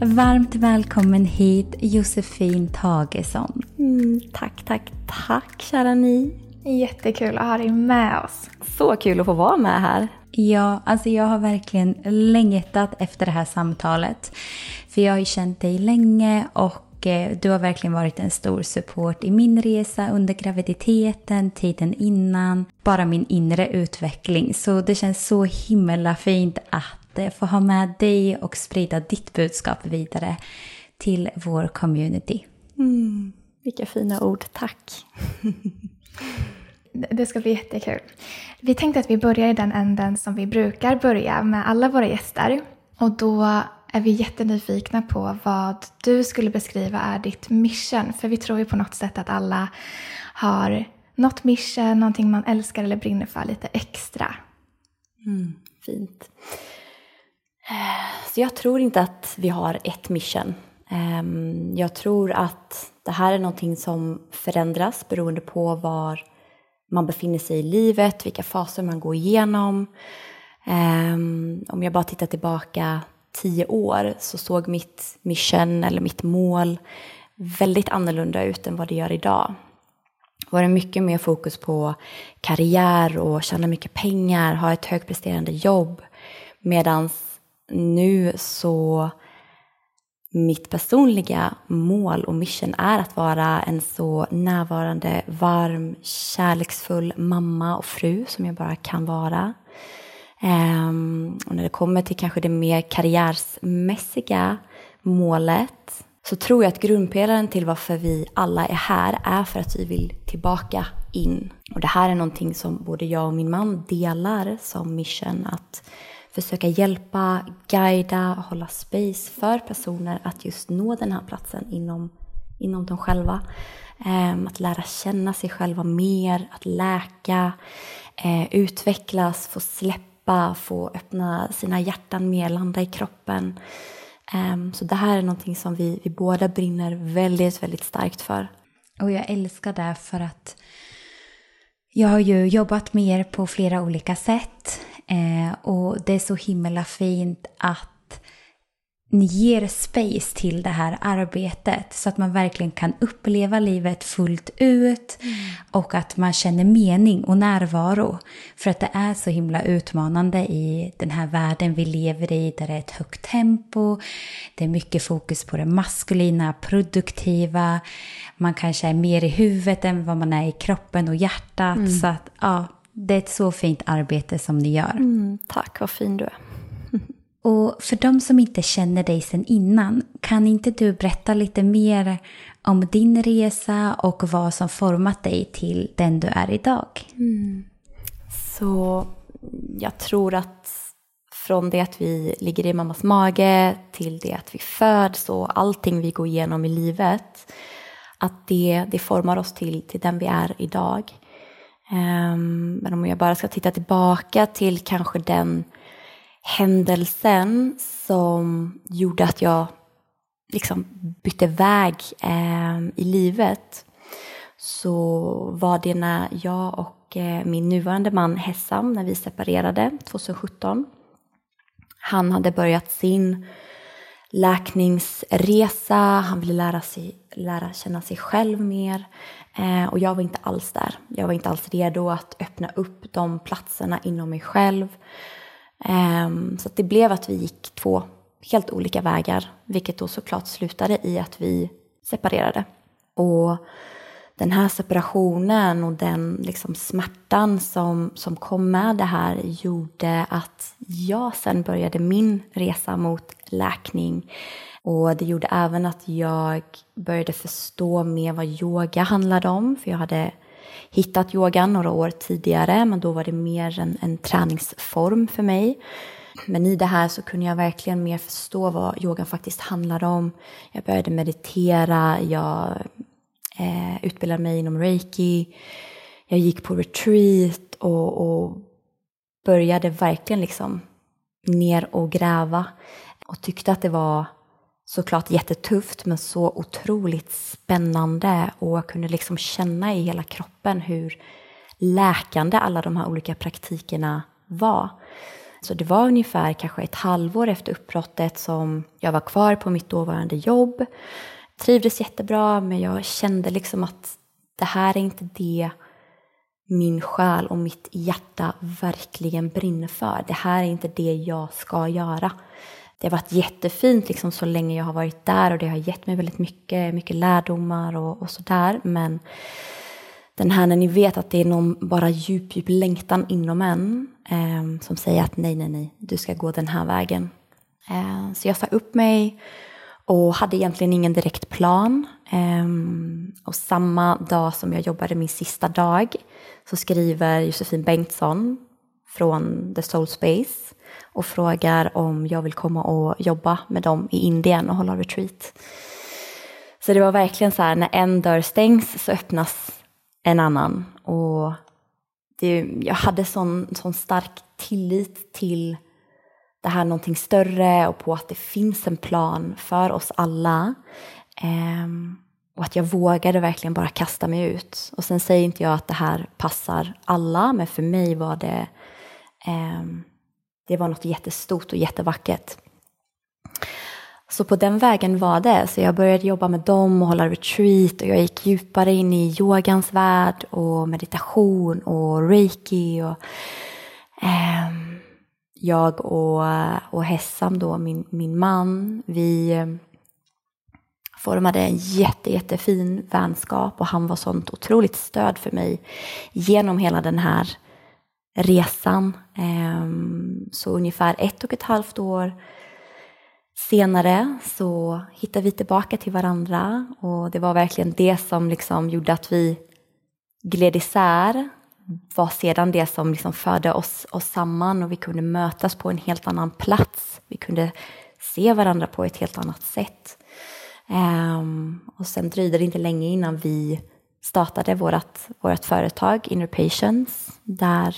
Varmt välkommen hit Josefin Tagesson. Mm, tack, tack, tack kära ni. Jättekul att ha dig med oss. Så kul att få vara med här. Ja, alltså jag har verkligen längtat efter det här samtalet. För jag har ju känt dig länge och eh, du har verkligen varit en stor support i min resa under graviditeten, tiden innan, bara min inre utveckling. Så det känns så himla fint att eh, få ha med dig och sprida ditt budskap vidare till vår community. Mm, vilka fina ord, tack. Det ska bli jättekul. Vi tänkte att vi börjar i den änden som vi brukar börja med alla våra gäster. Och då är vi jättenyfikna på vad du skulle beskriva är ditt mission. För vi tror ju på något sätt att alla har något mission, någonting man älskar eller brinner för lite extra. Mm, fint. Eh, så jag tror inte att vi har ett mission. Ehm, jag tror att det här är någonting som förändras beroende på var man befinner sig i livet, vilka faser man går igenom. Ehm, om jag bara tittar tillbaka tio år så såg mitt mission eller mitt mål väldigt annorlunda ut än vad det gör idag. Det var det mycket mer fokus på karriär och tjäna mycket pengar, ha ett högpresterande jobb. medans nu så mitt personliga mål och mission är att vara en så närvarande, varm, kärleksfull mamma och fru som jag bara kan vara. Um, och när det kommer till kanske det mer karriärsmässiga målet så tror jag att grundpelaren till varför vi alla är här är för att vi vill tillbaka in. Och det här är någonting som både jag och min man delar som mission att försöka hjälpa, guida, hålla space för personer att just nå den här platsen inom, inom dem själva. Um, att lära känna sig själva mer, att läka, uh, utvecklas, få släppa, få öppna sina hjärtan mer, landa i kroppen. Um, så det här är någonting som vi, vi båda brinner väldigt, väldigt starkt för. Och jag älskar det för att jag har ju jobbat med er på flera olika sätt. Eh, och det är så himla fint att ni ger space till det här arbetet så att man verkligen kan uppleva livet fullt ut mm. och att man känner mening och närvaro. För att det är så himla utmanande i den här världen vi lever i där det är ett högt tempo, det är mycket fokus på det maskulina, produktiva, man kanske är mer i huvudet än vad man är i kroppen och hjärtat. Mm. Så att ja, det är ett så fint arbete som ni gör. Mm, tack, vad fin du är. Och för de som inte känner dig sedan innan, kan inte du berätta lite mer om din resa och vad som format dig till den du är idag? Mm. Så jag tror att från det att vi ligger i mammas mage till det att vi föds och allting vi går igenom i livet, att det, det formar oss till, till den vi är idag. Ehm, men om jag bara ska titta tillbaka till kanske den händelsen som gjorde att jag liksom bytte väg ehm, i livet så var det när jag och eh, min nuvarande man Hessam, när vi separerade 2017. Han hade börjat sin läkningsresa, han ville lära, sig, lära känna sig själv mer eh, och jag var inte alls där. Jag var inte alls redo att öppna upp de platserna inom mig själv Eh, så det blev att vi gick två helt olika vägar, vilket då såklart slutade i att vi separerade. Och den här separationen och den liksom smärtan som, som kom med det här gjorde att jag sen började min resa mot läkning. Och det gjorde även att jag började förstå mer vad yoga handlade om, för jag hade hittat yogan några år tidigare, men då var det mer en, en träningsform för mig. Men i det här så kunde jag verkligen mer förstå vad yogan faktiskt handlade om. Jag började meditera, jag eh, utbildade mig inom reiki, jag gick på retreat och, och började verkligen liksom ner och gräva och tyckte att det var såklart jättetufft men så otroligt spännande och jag kunde liksom känna i hela kroppen hur läkande alla de här olika praktikerna var. Så det var ungefär kanske ett halvår efter uppbrottet som jag var kvar på mitt dåvarande jobb. Trivdes jättebra men jag kände liksom att det här är inte det min själ och mitt hjärta verkligen brinner för. Det här är inte det jag ska göra. Det har varit jättefint liksom så länge jag har varit där och det har gett mig väldigt mycket, mycket lärdomar och, och sådär. Men den här när ni vet att det är någon bara djup, djup längtan inom en eh, som säger att nej, nej, nej, du ska gå den här vägen. Eh, så jag sa upp mig och hade egentligen ingen direkt plan. Eh, och samma dag som jag jobbade min sista dag så skriver Josefin Bengtsson från The Soul Space och frågar om jag vill komma och jobba med dem i Indien och hålla retreat. Så det var verkligen så här, när en dörr stängs så öppnas en annan. Och det, jag hade sån, sån stark tillit till det här någonting större och på att det finns en plan för oss alla. Um, och att jag vågade verkligen bara kasta mig ut. Och sen säger inte jag att det här passar alla, men för mig var det, eh, det var något jättestort och jättevackert. Så på den vägen var det. Så jag började jobba med dem och hålla retreat och jag gick djupare in i yogans värld och meditation och reiki. Och, eh, jag och, och Hessam, då, min, min man, vi ehm, formade en jätte, jättefin vänskap och han var sånt otroligt stöd för mig genom hela den här resan. Ehm, så ungefär ett och ett halvt år senare så hittade vi tillbaka till varandra och det var verkligen det som liksom gjorde att vi gled isär var sedan det som liksom förde oss, oss samman och vi kunde mötas på en helt annan plats. Vi kunde se varandra på ett helt annat sätt. Um, och sen dröjde det inte länge innan vi startade vårt, vårt företag Inner Patience där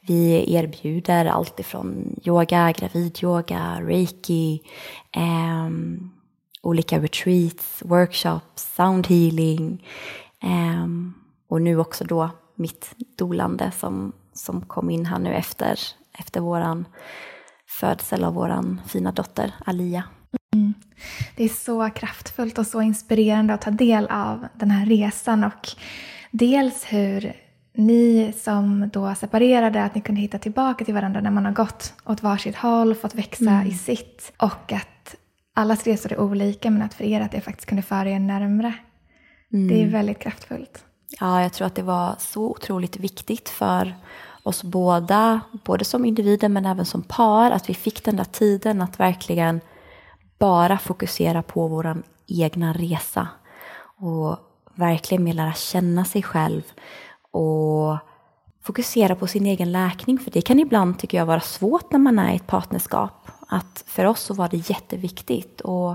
vi erbjuder allt ifrån yoga, gravidyoga, reiki, um, olika retreats, workshops, sound healing um, och nu också då mitt dolande som, som kom in här nu efter, efter våran födsel av våran fina dotter Alia. Mm. Det är så kraftfullt och så inspirerande att ta del av den här resan och dels hur ni som då separerade, att ni kunde hitta tillbaka till varandra när man har gått åt varsitt håll, fått växa mm. i sitt och att allas resor är olika men att för er att det faktiskt kunde föra er närmre. Mm. Det är väldigt kraftfullt. Ja, jag tror att det var så otroligt viktigt för oss båda, både som individer men även som par, att vi fick den där tiden att verkligen bara fokusera på vår egna resa och verkligen mer lära känna sig själv och fokusera på sin egen läkning. För det kan ibland, tycker jag, vara svårt när man är i ett partnerskap. Att för oss så var det jätteviktigt. Och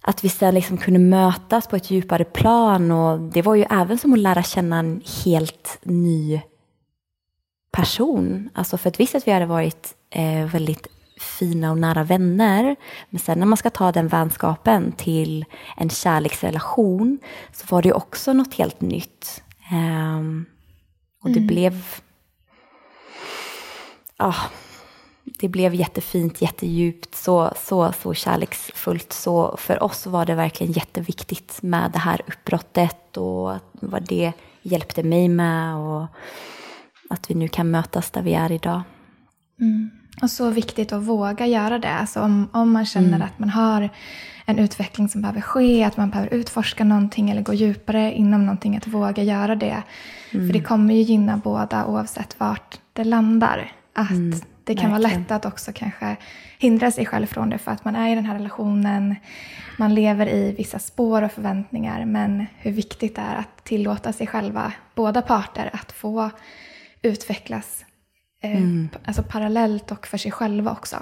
att vi sen liksom kunde mötas på ett djupare plan. Och det var ju även som att lära känna en helt ny person. Alltså för att visst att vi hade varit eh, väldigt fina och nära vänner. Men sen när man ska ta den vänskapen till en kärleksrelation så var det också något helt nytt. Um, och det mm. blev... Ja, det blev jättefint, jättedjupt, så, så, så kärleksfullt. Så för oss var det verkligen jätteviktigt med det här uppbrottet och vad det hjälpte mig med och att vi nu kan mötas där vi är idag. Mm. Och så viktigt att våga göra det. Alltså om, om man känner mm. att man har en utveckling som behöver ske, att man behöver utforska någonting eller gå djupare inom någonting, att våga göra det. Mm. För det kommer ju gynna båda oavsett vart det landar. Att mm. det kan Verkligen. vara lätt att också kanske hindra sig själv från det för att man är i den här relationen, man lever i vissa spår och förväntningar. Men hur viktigt det är att tillåta sig själva, båda parter, att få utvecklas mm. alltså parallellt och för sig själva också.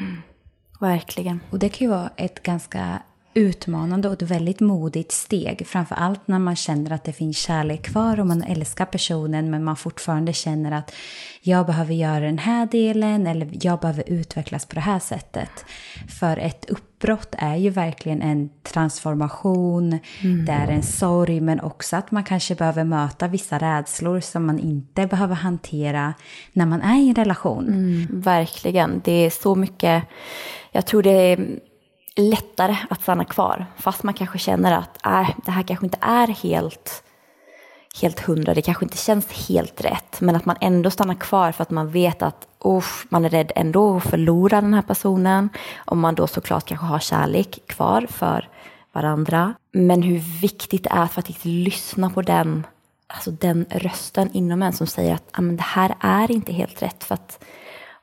Mm. Verkligen. Och det kan ju vara ett ganska utmanande och ett väldigt modigt steg. Framför allt när man känner att det finns kärlek kvar och man älskar personen men man fortfarande känner att jag behöver göra den här delen eller jag behöver utvecklas på det här sättet. För ett uppbrott är ju verkligen en transformation, mm. det är en sorg men också att man kanske behöver möta vissa rädslor som man inte behöver hantera när man är i en relation. Mm, verkligen, det är så mycket, jag tror det är lättare att stanna kvar. Fast man kanske känner att äh, det här kanske inte är helt, helt hundra, det kanske inte känns helt rätt. Men att man ändå stannar kvar för att man vet att usch, man är rädd ändå att förlora den här personen. Om man då såklart kanske har kärlek kvar för varandra. Men hur viktigt det är för att faktiskt lyssna på den, alltså den rösten inom en som säger att ah, det här är inte helt rätt. För att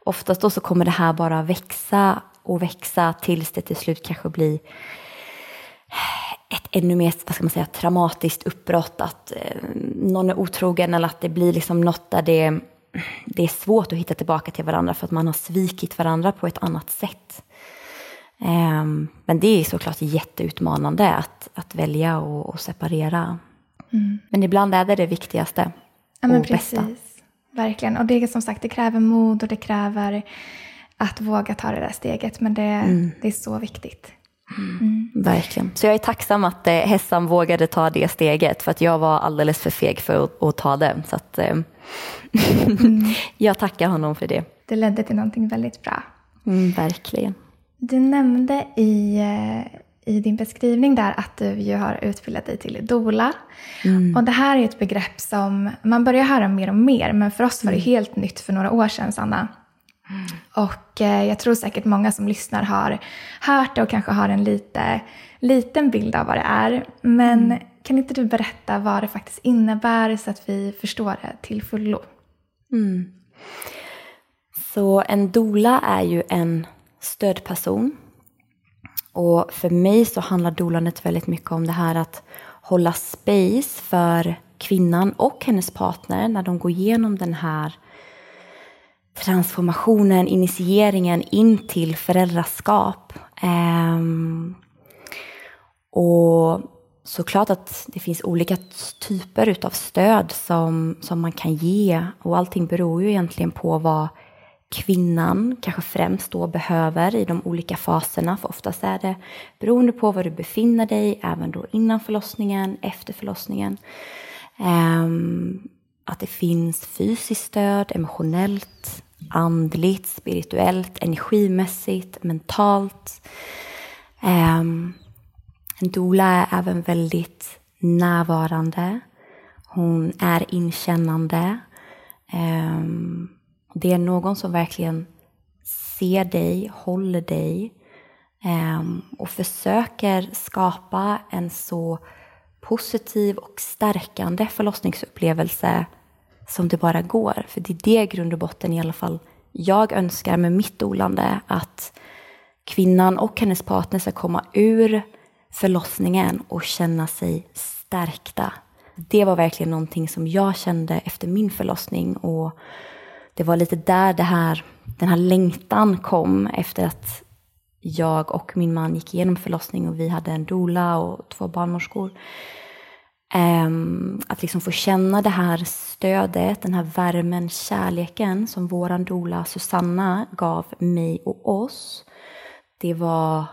oftast då så kommer det här bara växa och växa tills det till slut kanske blir ett ännu mer vad ska man säga, traumatiskt uppbrott, att eh, någon är otrogen eller att det blir liksom något där det, det är svårt att hitta tillbaka till varandra för att man har svikit varandra på ett annat sätt. Eh, men det är såklart jätteutmanande att, att välja och, och separera. Mm. Men ibland är det det viktigaste ja, och precis. bästa. Verkligen, och det är som sagt, det kräver mod och det kräver att våga ta det där steget. Men det, mm. det är så viktigt. Mm. Verkligen. Så jag är tacksam att eh, Hessan vågade ta det steget för att jag var alldeles för feg för att, att ta det. Så att, eh, mm. jag tackar honom för det. Det ledde till någonting väldigt bra. Mm, verkligen. Du nämnde i, eh, i din beskrivning där att du ju har utbildat dig till dola. Mm. Och det här är ett begrepp som man börjar höra mer och mer, men för oss var det mm. helt nytt för några år sedan, Sanna. Och eh, jag tror säkert många som lyssnar har hört det och kanske har en lite, liten bild av vad det är. Men mm. kan inte du berätta vad det faktiskt innebär så att vi förstår det till fullo? Mm. Så en dola är ju en stödperson. Och för mig så handlar dolanet väldigt mycket om det här att hålla space för kvinnan och hennes partner när de går igenom den här transformationen, initieringen in till föräldraskap. Um, och såklart att det finns olika typer av stöd som, som man kan ge och allting beror ju egentligen på vad kvinnan kanske främst då behöver i de olika faserna. För oftast är det beroende på var du befinner dig, även då innan förlossningen, efter förlossningen. Um, att det finns fysiskt stöd, emotionellt, andligt, spirituellt, energimässigt, mentalt. Um, en doula är även väldigt närvarande. Hon är inkännande. Um, det är någon som verkligen ser dig, håller dig um, och försöker skapa en så positiv och stärkande förlossningsupplevelse som det bara går. För det är det grund och botten i alla fall jag önskar med mitt olande att kvinnan och hennes partner ska komma ur förlossningen och känna sig stärkta. Det var verkligen någonting som jag kände efter min förlossning och det var lite där det här, den här längtan kom efter att jag och min man gick igenom förlossning och vi hade en dola och två barnmorskor. Um, att liksom få känna det här stödet, den här värmen, kärleken som våran dola Susanna gav mig och oss. Det var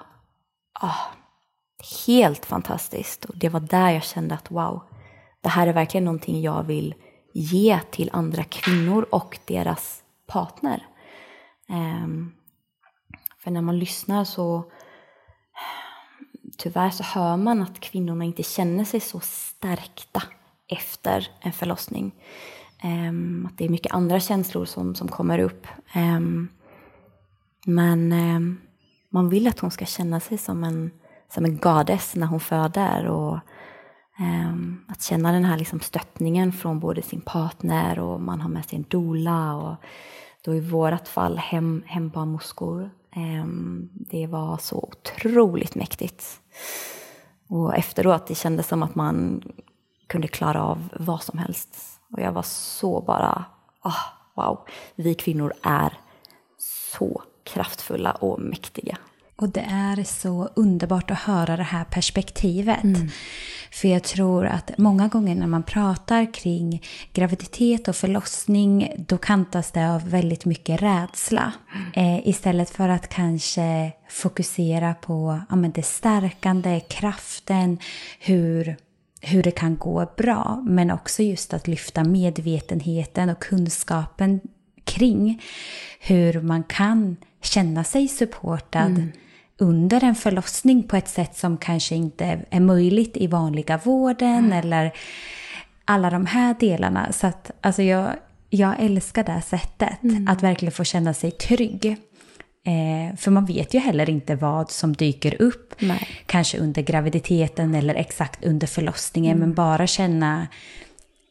ah, helt fantastiskt. Och det var där jag kände att wow, det här är verkligen någonting jag vill ge till andra kvinnor och deras partner. Um, för när man lyssnar så tyvärr så hör man att kvinnorna inte känner sig så stärkta efter en förlossning. Um, att det är mycket andra känslor som, som kommer upp. Um, men um, man vill att hon ska känna sig som en, som en goddess när hon föder. Och, att känna den här liksom stöttningen från både sin partner och man har med sig en dola och då i vårt fall hem, hembarnmorskor. Ehm, det var så otroligt mäktigt. Och efteråt, det kändes som att man kunde klara av vad som helst. Och jag var så bara, oh, wow, vi kvinnor är så kraftfulla och mäktiga. Och det är så underbart att höra det här perspektivet. Mm. För jag tror att många gånger när man pratar kring graviditet och förlossning, då kantas det av väldigt mycket rädsla. Mm. Eh, istället för att kanske fokusera på ja, men det stärkande, kraften, hur hur det kan gå bra, men också just att lyfta medvetenheten och kunskapen kring hur man kan känna sig supportad mm. Under en förlossning på ett sätt som kanske inte är möjligt i vanliga vården mm. eller alla de här delarna. Så att alltså jag, jag älskar det här sättet, mm. att verkligen få känna sig trygg. Eh, för man vet ju heller inte vad som dyker upp, Nej. kanske under graviditeten eller exakt under förlossningen, mm. men bara känna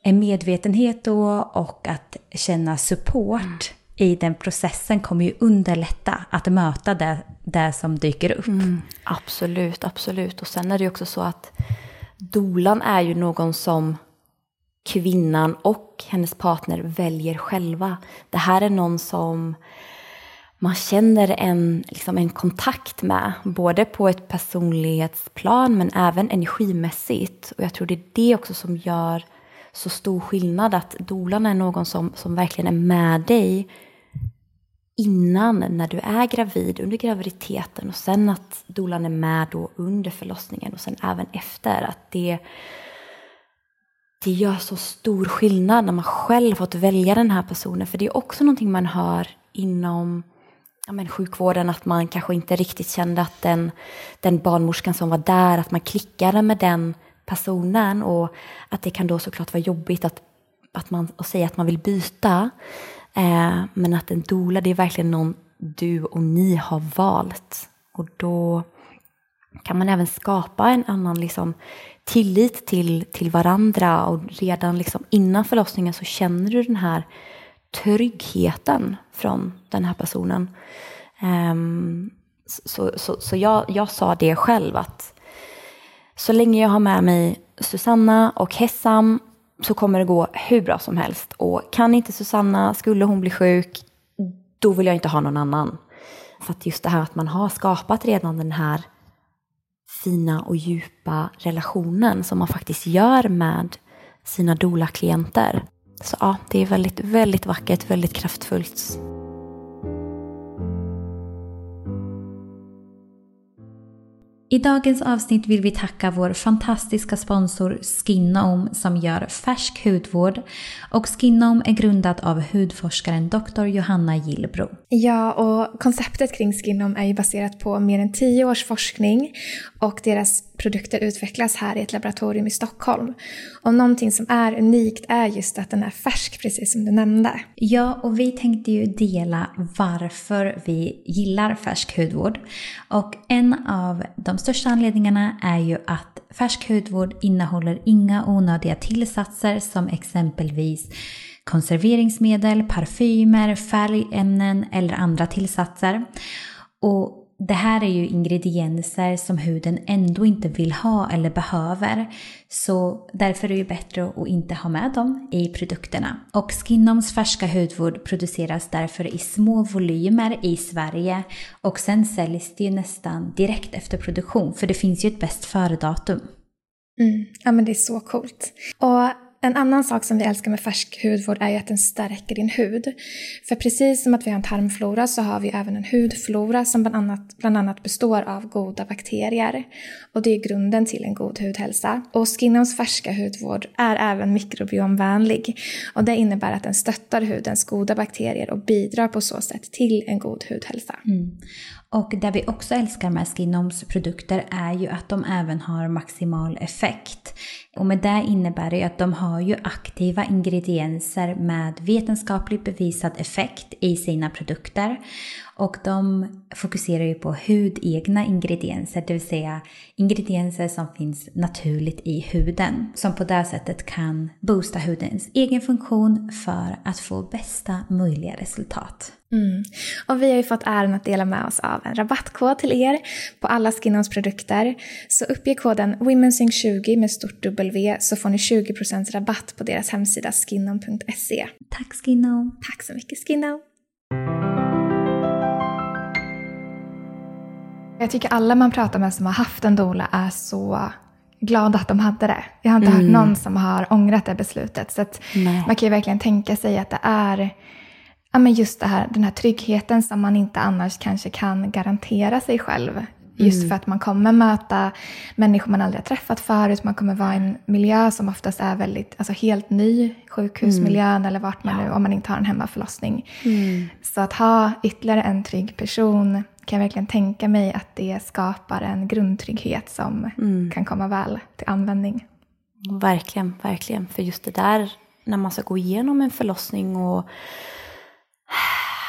en medvetenhet då och att känna support mm i den processen kommer ju underlätta att möta det, det som dyker upp. Mm. Absolut, absolut. Och sen är det ju också så att dolan är ju någon som kvinnan och hennes partner väljer själva. Det här är någon som man känner en, liksom en kontakt med, både på ett personlighetsplan men även energimässigt. Och jag tror det är det också som gör så stor skillnad, att dolan är någon som, som verkligen är med dig innan, när du är gravid, under graviditeten och sen att dolan är med då under förlossningen och sen även efter. Att det, det gör så stor skillnad när man själv fått välja den här personen. För det är också någonting man hör inom ja, men sjukvården, att man kanske inte riktigt kände att den, den barnmorskan som var där, att man klickade med den personen och att det kan då såklart vara jobbigt att, att, man, att säga att man vill byta. Eh, men att en dola, det är verkligen någon du och ni har valt. Och då kan man även skapa en annan liksom, tillit till, till varandra och redan liksom innan förlossningen så känner du den här tryggheten från den här personen. Um, så så, så jag, jag sa det själv att så länge jag har med mig Susanna och Hessam så kommer det gå hur bra som helst. Och kan inte Susanna, skulle hon bli sjuk, då vill jag inte ha någon annan. För att just det här att man har skapat redan den här fina och djupa relationen som man faktiskt gör med sina doula-klienter. Så ja, det är väldigt, väldigt vackert, väldigt kraftfullt. I dagens avsnitt vill vi tacka vår fantastiska sponsor Skinome som gör färsk hudvård. Och Skinome är grundat av hudforskaren Dr. Johanna Gillbro. Ja, och konceptet kring Skinome är ju baserat på mer än tio års forskning och deras produkter utvecklas här i ett laboratorium i Stockholm. Och någonting som är unikt är just att den är färsk, precis som du nämnde. Ja, och vi tänkte ju dela varför vi gillar färsk hudvård. Och en av de största anledningarna är ju att färsk hudvård innehåller inga onödiga tillsatser som exempelvis konserveringsmedel, parfymer, färgämnen eller andra tillsatser. Och det här är ju ingredienser som huden ändå inte vill ha eller behöver. Så därför är det bättre att inte ha med dem i produkterna. Och Skinoms färska hudvård produceras därför i små volymer i Sverige och sen säljs det ju nästan direkt efter produktion för det finns ju ett bäst före-datum. Mm. Ja men det är så coolt. Och en annan sak som vi älskar med färsk hudvård är ju att den stärker din hud. För precis som att vi har en tarmflora så har vi även en hudflora som bland annat, bland annat består av goda bakterier. Och det är grunden till en god hudhälsa. Och Skinnoms färska hudvård är även mikrobiomvänlig. Och det innebär att den stöttar hudens goda bakterier och bidrar på så sätt till en god hudhälsa. Mm. Och det vi också älskar med Skinoms produkter är ju att de även har maximal effekt. Och med det innebär det att de har ju aktiva ingredienser med vetenskapligt bevisad effekt i sina produkter. Och de fokuserar ju på hudegna ingredienser, det vill säga ingredienser som finns naturligt i huden. Som på det sättet kan boosta hudens egen funktion för att få bästa möjliga resultat. Mm. Och vi har ju fått äran att dela med oss av en rabattkod till er på alla Skinons produkter. Så uppge koden WomenSync20 med stort W så får ni 20% rabatt på deras hemsida skinom.se. Tack Skinom! Tack så mycket Skinom! Jag tycker alla man pratar med som har haft en dola är så glada att de hade det. Jag har inte mm. hört någon som har ångrat det beslutet. Så man kan ju verkligen tänka sig att det är ja, men just det här, den här tryggheten som man inte annars kanske kan garantera sig själv. Just mm. för att man kommer möta människor man aldrig har träffat förut. Man kommer vara i en miljö som oftast är väldigt, alltså helt ny. Sjukhusmiljön mm. eller vart man ja. nu, om man inte har en hemmaförlossning. Mm. Så att ha ytterligare en trygg person kan jag verkligen tänka mig att det skapar en grundtrygghet som mm. kan komma väl till användning. Verkligen, verkligen. För just det där när man ska gå igenom en förlossning och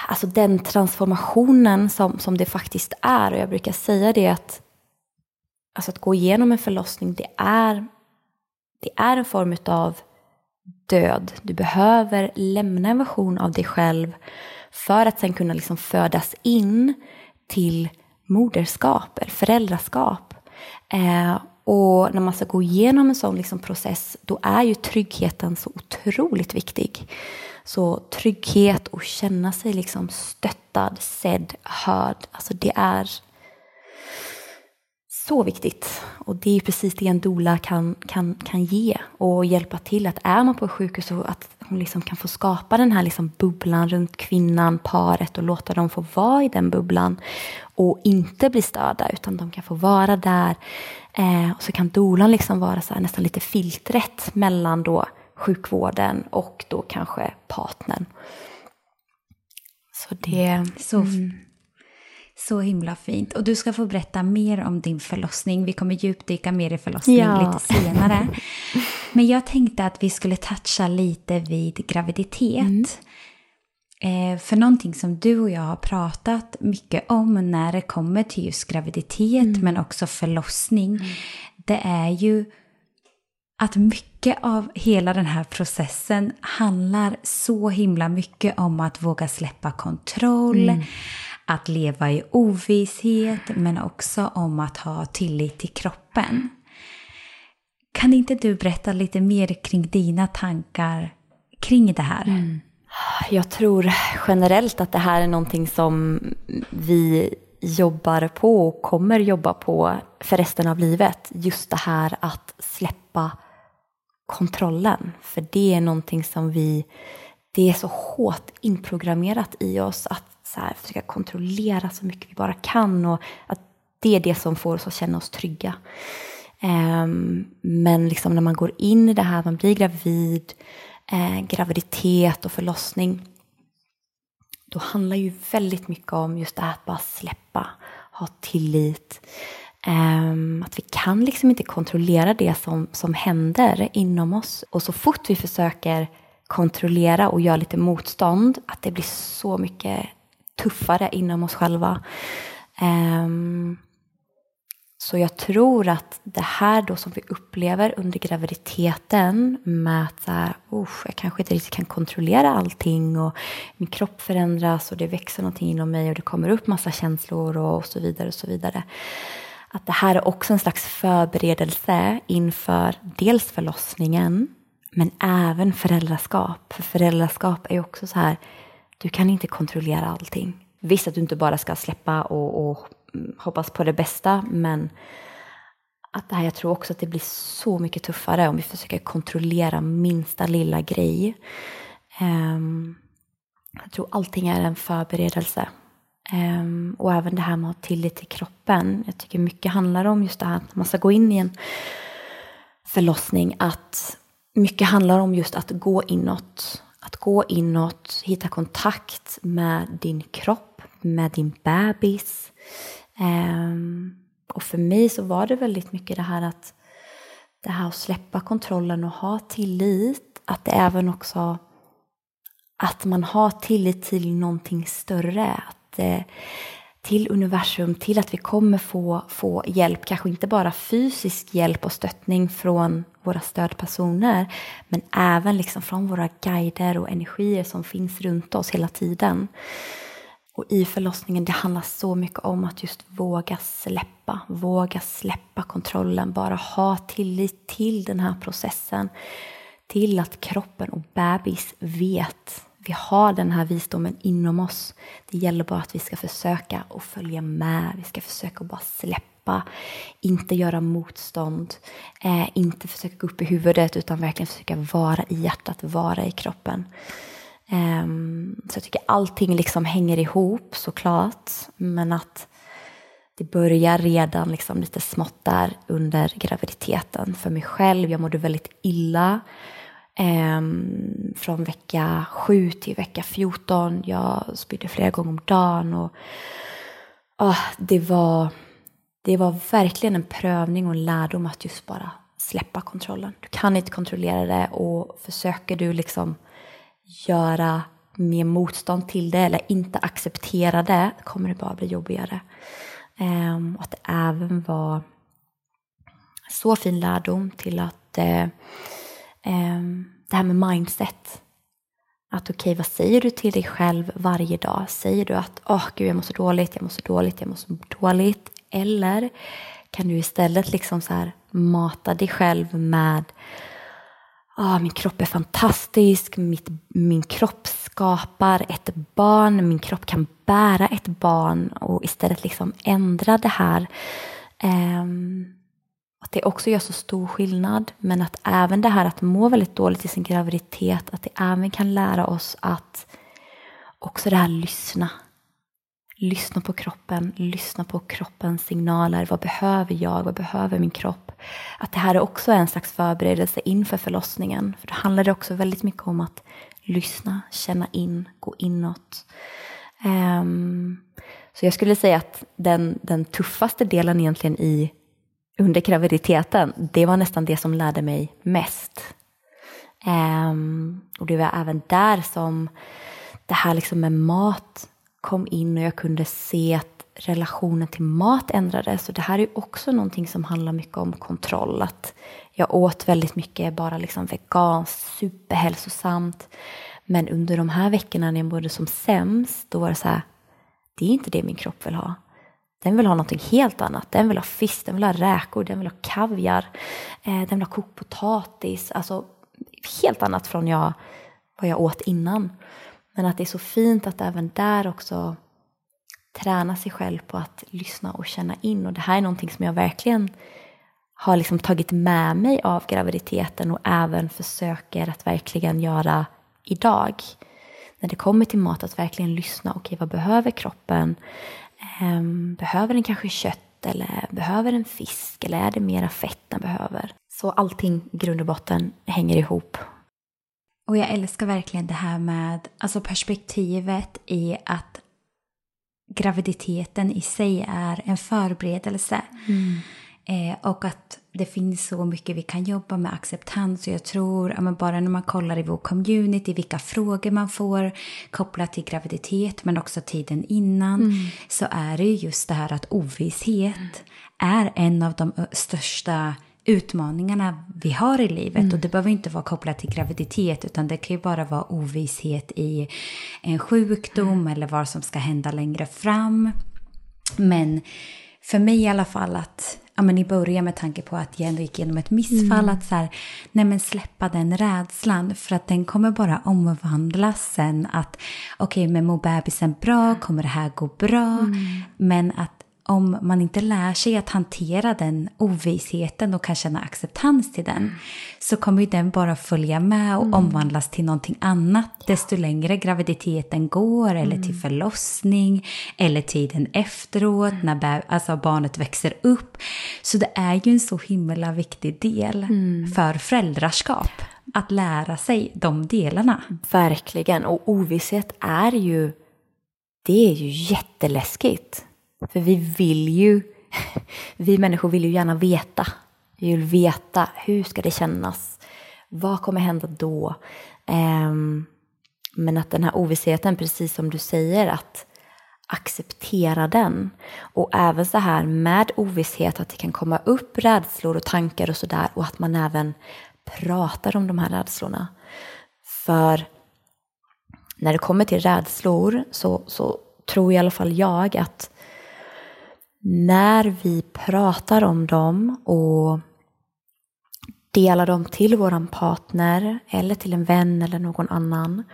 alltså den transformationen som, som det faktiskt är. Och jag brukar säga det att alltså att gå igenom en förlossning, det är, det är en form av död. Du behöver lämna en version av dig själv för att sen kunna liksom födas in till moderskap eller föräldraskap. Eh, och när man ska gå igenom en sån liksom process, då är ju tryggheten så otroligt viktig. Så trygghet och känna sig liksom stöttad, sedd, hörd. Alltså det är så viktigt. Och det är precis det en dola kan, kan, kan ge och hjälpa till. Att är man på sjukhus så att hon liksom kan få skapa den här liksom bubblan runt kvinnan, paret och låta dem få vara i den bubblan och inte bli störda utan de kan få vara där. Eh, och så kan dolan liksom vara så nästan lite filtret mellan då sjukvården och då kanske partnern. Så det... Så, mm. Så himla fint. Och du ska få berätta mer om din förlossning. Vi kommer djupdyka mer i förlossning ja. lite senare. Men jag tänkte att vi skulle toucha lite vid graviditet. Mm. Eh, för någonting som du och jag har pratat mycket om när det kommer till just graviditet mm. men också förlossning. Mm. Det är ju att mycket av hela den här processen handlar så himla mycket om att våga släppa kontroll, mm att leva i ovisshet, men också om att ha tillit till kroppen. Kan inte du berätta lite mer kring dina tankar kring det här? Mm. Jag tror generellt att det här är någonting som vi jobbar på och kommer jobba på för resten av livet. Just det här att släppa kontrollen. För det är någonting som vi, det är så hårt inprogrammerat i oss att så här, försöka kontrollera så mycket vi bara kan och att det är det som får oss att känna oss trygga. Um, men liksom när man går in i det här, man blir gravid, eh, graviditet och förlossning, då handlar ju väldigt mycket om just det här att bara släppa, ha tillit, Um, att vi kan liksom inte kontrollera det som, som händer inom oss. Och så fort vi försöker kontrollera och göra lite motstånd, att det blir så mycket tuffare inom oss själva. Um, så jag tror att det här då som vi upplever under graviditeten med att så här, jag kanske inte riktigt kan kontrollera allting och min kropp förändras och det växer någonting inom mig och det kommer upp massa känslor och, och så vidare och så vidare att det här är också en slags förberedelse inför dels förlossningen men även föräldraskap. För föräldraskap är ju också så här, du kan inte kontrollera allting. Visst att du inte bara ska släppa och, och hoppas på det bästa men att det här, jag tror också att det blir så mycket tuffare om vi försöker kontrollera minsta lilla grej. Um, jag tror allting är en förberedelse Um, och även det här med att ha tillit till kroppen. Jag tycker mycket handlar om just det här att man ska gå in i en förlossning. Att mycket handlar om just att gå inåt. Att gå inåt, hitta kontakt med din kropp, med din bebis. Ehm, och för mig så var det väldigt mycket det här att det här att släppa kontrollen och ha tillit. Att det även också att man har tillit till någonting större. Eh, till universum, till att vi kommer få, få hjälp, kanske inte bara fysisk hjälp och stöttning från våra stödpersoner, men även liksom från våra guider och energier som finns runt oss hela tiden. Och i förlossningen, det handlar så mycket om att just våga släppa, våga släppa kontrollen, bara ha tillit till den här processen, till att kroppen och bebis vet vi har den här visdomen inom oss. Det gäller bara att vi ska försöka och följa med. Vi ska försöka bara släppa, inte göra motstånd, eh, inte försöka gå upp i huvudet utan verkligen försöka vara i hjärtat, vara i kroppen. Eh, så jag tycker allting liksom hänger ihop såklart, men att det börjar redan liksom lite smått där under graviditeten. För mig själv, jag mådde väldigt illa eh, från vecka 7 till vecka 14. Jag spydde flera gånger om dagen. Och, oh, det, var, det var verkligen en prövning och en lärdom att just bara släppa kontrollen. Du kan inte kontrollera det och försöker du liksom göra mer motstånd till det eller inte acceptera det kommer det bara bli jobbigare. Um, och att det även var så fin lärdom till att uh, Ehm, det här med mindset. Att okej, okay, vad säger du till dig själv varje dag? Säger du att åh oh, gud, jag mår så dåligt, jag mår så dåligt, jag mår så dåligt? Eller kan du istället liksom så här mata dig själv med ah, min kropp är fantastisk, mitt, min kropp skapar ett barn, min kropp kan bära ett barn och istället liksom ändra det här. Um, att det också gör så stor skillnad, men att även det här att må väldigt dåligt i sin graviditet, att det även kan lära oss att också det här lyssna. Lyssna på kroppen, lyssna på kroppens signaler. Vad behöver jag? Vad behöver min kropp? Att det här är också en slags förberedelse inför förlossningen. För då handlar det också väldigt mycket om att lyssna, känna in, gå inåt. Um, så jag skulle säga att den, den tuffaste delen egentligen i under graviditeten, det var nästan det som lärde mig mest. Um, och det var även där som det här liksom med mat kom in och jag kunde se att relationen till mat ändrades. Och det här är också någonting som handlar mycket om kontroll. Att jag åt väldigt mycket bara liksom veganskt, superhälsosamt. Men under de här veckorna när jag mådde som sämst, då var det så här, det är inte det min kropp vill ha. Den vill ha någonting helt annat. Den vill ha fisk, den vill ha räkor, den vill ha kaviar, eh, den vill ha kokt potatis. Alltså helt annat från jag, vad jag åt innan. Men att det är så fint att även där också träna sig själv på att lyssna och känna in. Och det här är någonting som jag verkligen har liksom tagit med mig av graviditeten och även försöker att verkligen göra idag. När det kommer till mat, att verkligen lyssna. Okej, okay, vad behöver kroppen? Um, behöver den kanske kött eller behöver den fisk eller är det mera fett den behöver? Så allting i grund och botten hänger ihop. Och jag älskar verkligen det här med alltså perspektivet i att graviditeten i sig är en förberedelse. Mm. Eh, och att det finns så mycket vi kan jobba med acceptans. Och jag tror, ja, bara när man kollar i vår community, vilka frågor man får kopplat till graviditet, men också tiden innan, mm. så är det just det här att ovisshet mm. är en av de största utmaningarna vi har i livet. Mm. Och det behöver inte vara kopplat till graviditet utan det kan ju bara vara ovisshet i en sjukdom mm. eller vad som ska hända längre fram. Men för mig i alla fall att ja, men i början med tanke på att jag ändå gick igenom ett missfall, mm. att så här, nej men släppa den rädslan för att den kommer bara omvandlas sen att okej, okay, men mår bebisen bra, kommer det här gå bra? Mm. Men att om man inte lär sig att hantera den ovissheten och kan känna acceptans till den så kommer ju den bara följa med och mm. omvandlas till någonting annat ja. desto längre graviditeten går eller mm. till förlossning eller tiden efteråt mm. när alltså barnet växer upp. Så det är ju en så himla viktig del mm. för föräldraskap att lära sig de delarna. Verkligen, och ovisshet är ju, det är ju jätteläskigt. För vi vill ju, vi människor vill ju gärna veta. Vi vill veta hur ska det kännas? Vad kommer hända då? Um, men att den här ovissheten, precis som du säger, att acceptera den. Och även så här med ovisshet, att det kan komma upp rädslor och tankar och sådär och att man även pratar om de här rädslorna. För när det kommer till rädslor så, så tror i alla fall jag att när vi pratar om dem och delar dem till våran partner eller till en vän eller någon annan,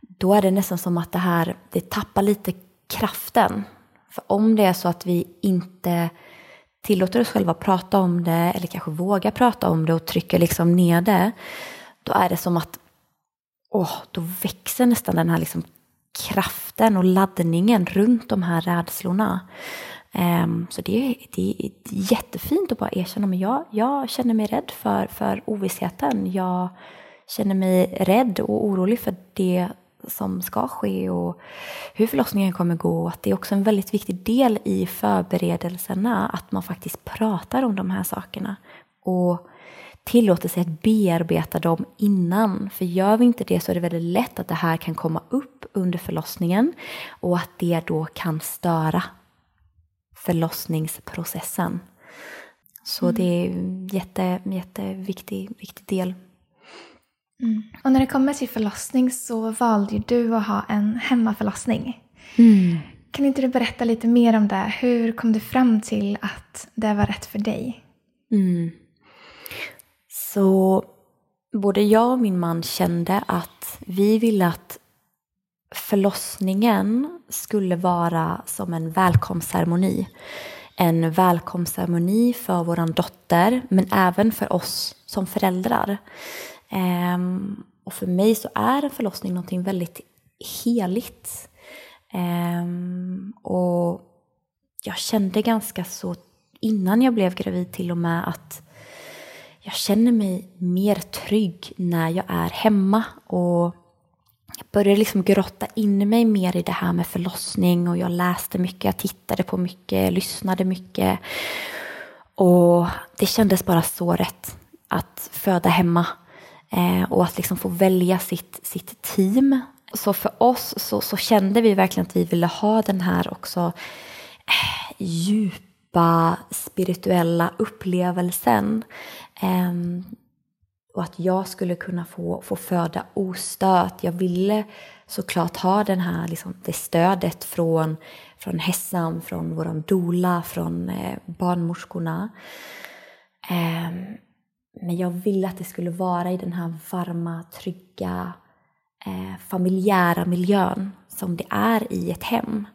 då är det nästan som att det här, det tappar lite kraften. För om det är så att vi inte tillåter oss själva att prata om det eller kanske vågar prata om det och trycker liksom ner det, då är det som att åh, då växer nästan den här liksom kraften och laddningen runt de här rädslorna. Um, så det, det, är jättefint att bara erkänna, men jag, jag känner mig rädd för, för ovissheten. Jag känner mig rädd och orolig för det som ska ske och hur förlossningen kommer gå. Att det är också en väldigt viktig del i förberedelserna att man faktiskt pratar om de här sakerna och tillåter sig att bearbeta dem innan. För gör vi inte det så är det väldigt lätt att det här kan komma upp under förlossningen och att det då kan störa förlossningsprocessen. Så mm. det är en jätte, jätteviktig viktig del. Mm. Och när det kommer till förlossning så valde du att ha en hemmaförlossning. Mm. Kan inte du berätta lite mer om det? Hur kom du fram till att det var rätt för dig? Mm. Så både jag och min man kände att vi ville att förlossningen skulle vara som en välkomstceremoni. En välkomstceremoni för vår dotter, men även för oss som föräldrar. Ehm, och för mig så är en förlossning någonting väldigt heligt. Ehm, och jag kände ganska så innan jag blev gravid till och med att jag känner mig mer trygg när jag är hemma. Och jag började liksom grotta in mig mer i det här med förlossning och jag läste mycket, jag tittade på mycket, lyssnade mycket. Och det kändes bara så rätt att föda hemma eh, och att liksom få välja sitt, sitt team. Så för oss så, så kände vi verkligen att vi ville ha den här också eh, djupa spirituella upplevelsen. Eh, och att jag skulle kunna få, få föda ostört. Jag ville såklart ha den här, liksom, det stödet från, från Hessam, från vår dola, från eh, barnmorskorna. Eh, men jag ville att det skulle vara i den här varma, trygga, eh, familjära miljön som det är i ett hem.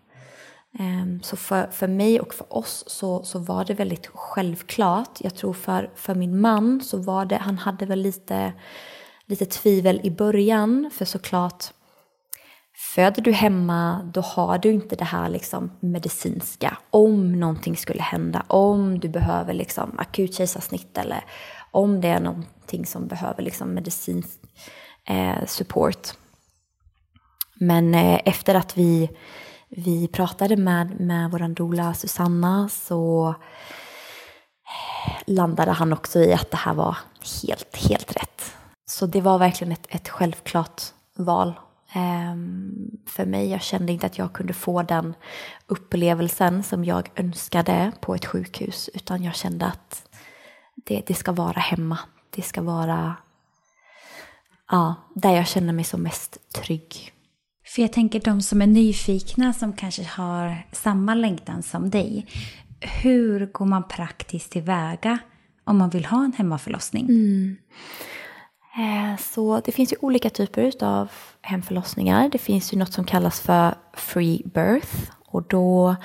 Ehm, så för, för mig och för oss så, så var det väldigt självklart. Jag tror för, för min man så var det, han hade väl lite, lite tvivel i början. För såklart, föder du hemma då har du inte det här liksom medicinska. Om någonting skulle hända, om du behöver liksom akut kejsarsnitt eller om det är någonting som behöver liksom medicinsk eh, support. Men eh, efter att vi vi pratade med, med vår doula Susanna så eh, landade han också i att det här var helt, helt rätt. Så det var verkligen ett, ett självklart val ehm, för mig. Jag kände inte att jag kunde få den upplevelsen som jag önskade på ett sjukhus utan jag kände att det, det ska vara hemma. Det ska vara ja, där jag känner mig som mest trygg. För jag tänker de som är nyfikna som kanske har samma längtan som dig. Hur går man praktiskt tillväga om man vill ha en hemmaförlossning? Mm. Eh, så det finns ju olika typer av hemförlossningar. Det finns ju något som kallas för free birth och då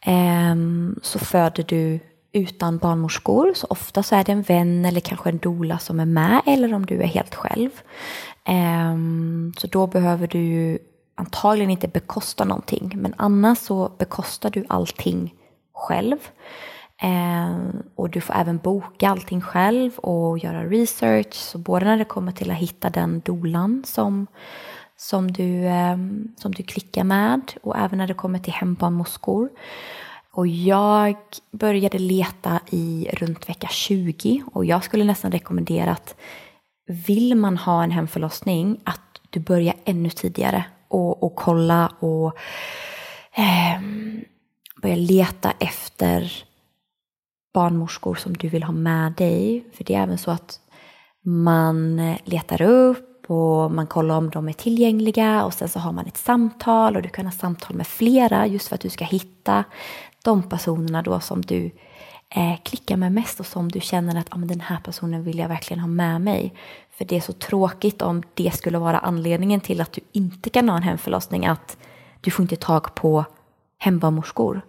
eh, så föder du utan barnmorskor. Så ofta så är det en vän eller kanske en dola som är med eller om du är helt själv. Ehm, så då behöver du antagligen inte bekosta någonting. Men annars så bekostar du allting själv. Ehm, och du får även boka allting själv och göra research. Så både när det kommer till att hitta den dolan som, som, du, ehm, som du klickar med och även när det kommer till hembarnmorskor. Och jag började leta i runt vecka 20 och jag skulle nästan rekommendera att vill man ha en hemförlossning att du börjar ännu tidigare och, och kolla och eh, börja leta efter barnmorskor som du vill ha med dig. För det är även så att man eh, letar upp och man kollar om de är tillgängliga och sen så har man ett samtal och du kan ha samtal med flera just för att du ska hitta de personerna då som du eh, klickar med mest och som du känner att ah, men den här personen vill jag verkligen ha med mig. För det är så tråkigt om det skulle vara anledningen till att du inte kan ha en hemförlossning, att du får inte tag på hembarnmorskor.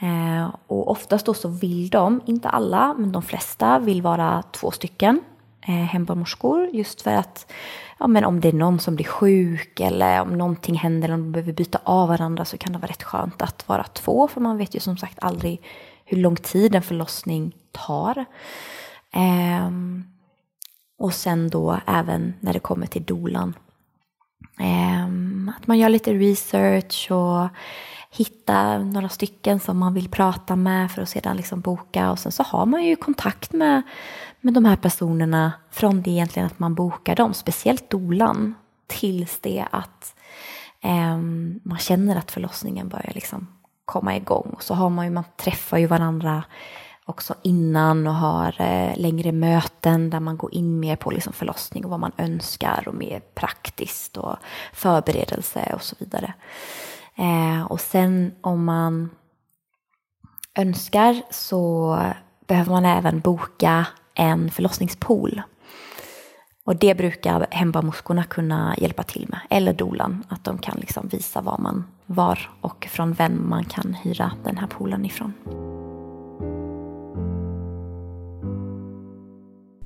Eh, och oftast då så vill de, inte alla, men de flesta vill vara två stycken eh, hembarnmorskor just för att ja, men om det är någon som blir sjuk eller om någonting händer eller om de behöver byta av varandra så kan det vara rätt skönt att vara två för man vet ju som sagt aldrig hur lång tid en förlossning tar. Eh, och sen då även när det kommer till dolan. Eh, att man gör lite research och hitta några stycken som man vill prata med för att sedan liksom boka och sen så har man ju kontakt med, med de här personerna från det egentligen att man bokar dem, speciellt dolan, tills det att eh, man känner att förlossningen börjar liksom komma igång. Och så har man ju, man träffar ju varandra också innan och har eh, längre möten där man går in mer på liksom förlossning och vad man önskar och mer praktiskt och förberedelse och så vidare. Eh, och sen om man önskar så behöver man även boka en förlossningspool. Och det brukar hembarmorskorna kunna hjälpa till med, eller dolan, att de kan liksom visa var, man, var och från vem man kan hyra den här poolen ifrån.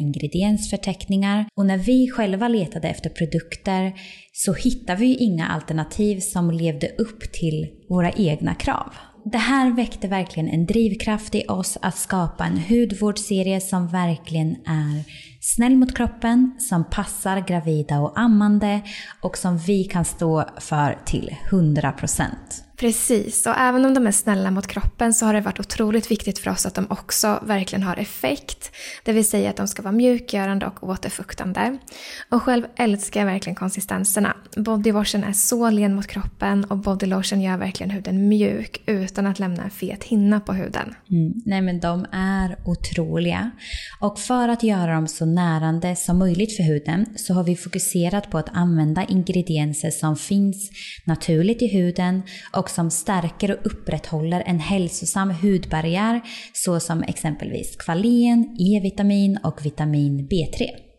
ingrediensförteckningar och när vi själva letade efter produkter så hittade vi inga alternativ som levde upp till våra egna krav. Det här väckte verkligen en drivkraft i oss att skapa en hudvårdsserie som verkligen är snäll mot kroppen, som passar gravida och ammande och som vi kan stå för till 100%. Precis, och även om de är snälla mot kroppen så har det varit otroligt viktigt för oss att de också verkligen har effekt. Det vill säga att de ska vara mjukgörande och återfuktande. Och själv älskar jag verkligen konsistenserna. Bodywashen är så len mot kroppen och bodylotion gör verkligen huden mjuk utan att lämna en fet hinna på huden. Mm. Nej men de är otroliga. Och för att göra dem så närande som möjligt för huden så har vi fokuserat på att använda ingredienser som finns naturligt i huden och som stärker och upprätthåller en hälsosam hudbarriär såsom exempelvis kvalen, E-vitamin och vitamin B3.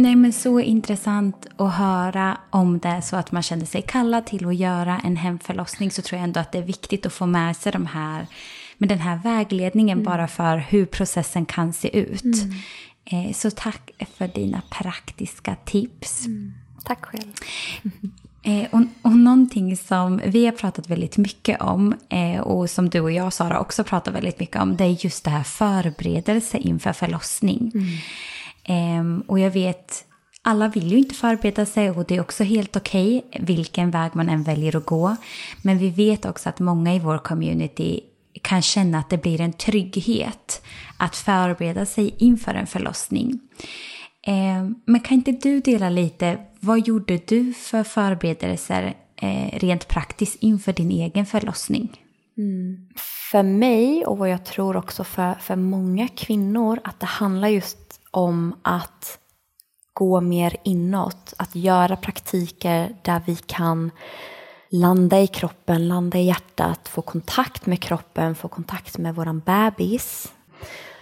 Nej men så intressant att höra om det så att man känner sig kallad till att göra en hemförlossning så tror jag ändå att det är viktigt att få med sig de här, med den här vägledningen mm. bara för hur processen kan se ut. Mm. Eh, så tack för dina praktiska tips. Mm. Tack själv. Eh, och, och någonting som vi har pratat väldigt mycket om eh, och som du och jag Sara också pratar väldigt mycket om det är just det här förberedelse inför förlossning. Mm. Um, och jag vet, alla vill ju inte förbereda sig och det är också helt okej okay, vilken väg man än väljer att gå. Men vi vet också att många i vår community kan känna att det blir en trygghet att förbereda sig inför en förlossning. Um, men kan inte du dela lite, vad gjorde du för förberedelser eh, rent praktiskt inför din egen förlossning? Mm. För mig och vad jag tror också för, för många kvinnor att det handlar just om att gå mer inåt, att göra praktiker där vi kan landa i kroppen, landa i hjärtat, få kontakt med kroppen, få kontakt med våran bebis.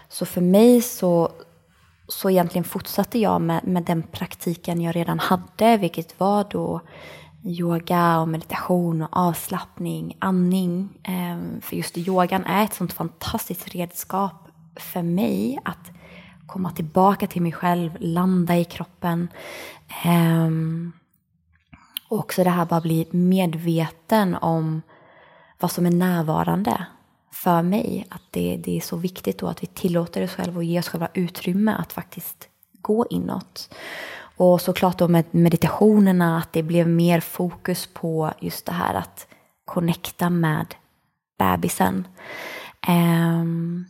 Så för mig så, så egentligen fortsatte jag med, med den praktiken jag redan hade, vilket var då yoga och meditation och avslappning, andning. Ehm, för just yogan är ett sånt fantastiskt redskap för mig att komma tillbaka till mig själv, landa i kroppen. Um, och också det här bara bli medveten om vad som är närvarande för mig. Att det, det är så viktigt då att vi tillåter oss själva och ger oss själva utrymme att faktiskt gå inåt. Och såklart då med meditationerna att det blev mer fokus på just det här att connecta med bebisen. Um,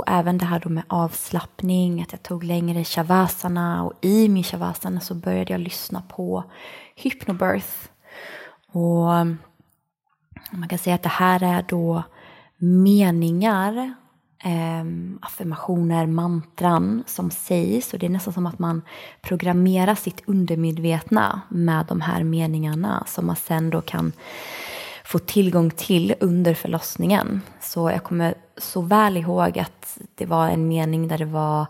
och även det här då med avslappning, att jag tog längre shavasana och i min shavasana så började jag lyssna på hypnobirth. Och mm, man kan säga att det här är då meningar, eh, affirmationer, mantran som sägs och det är nästan som att man programmerar sitt undermedvetna med de här meningarna som man sen då kan få tillgång till under förlossningen. Så jag kommer så väl ihåg att det var en mening där det var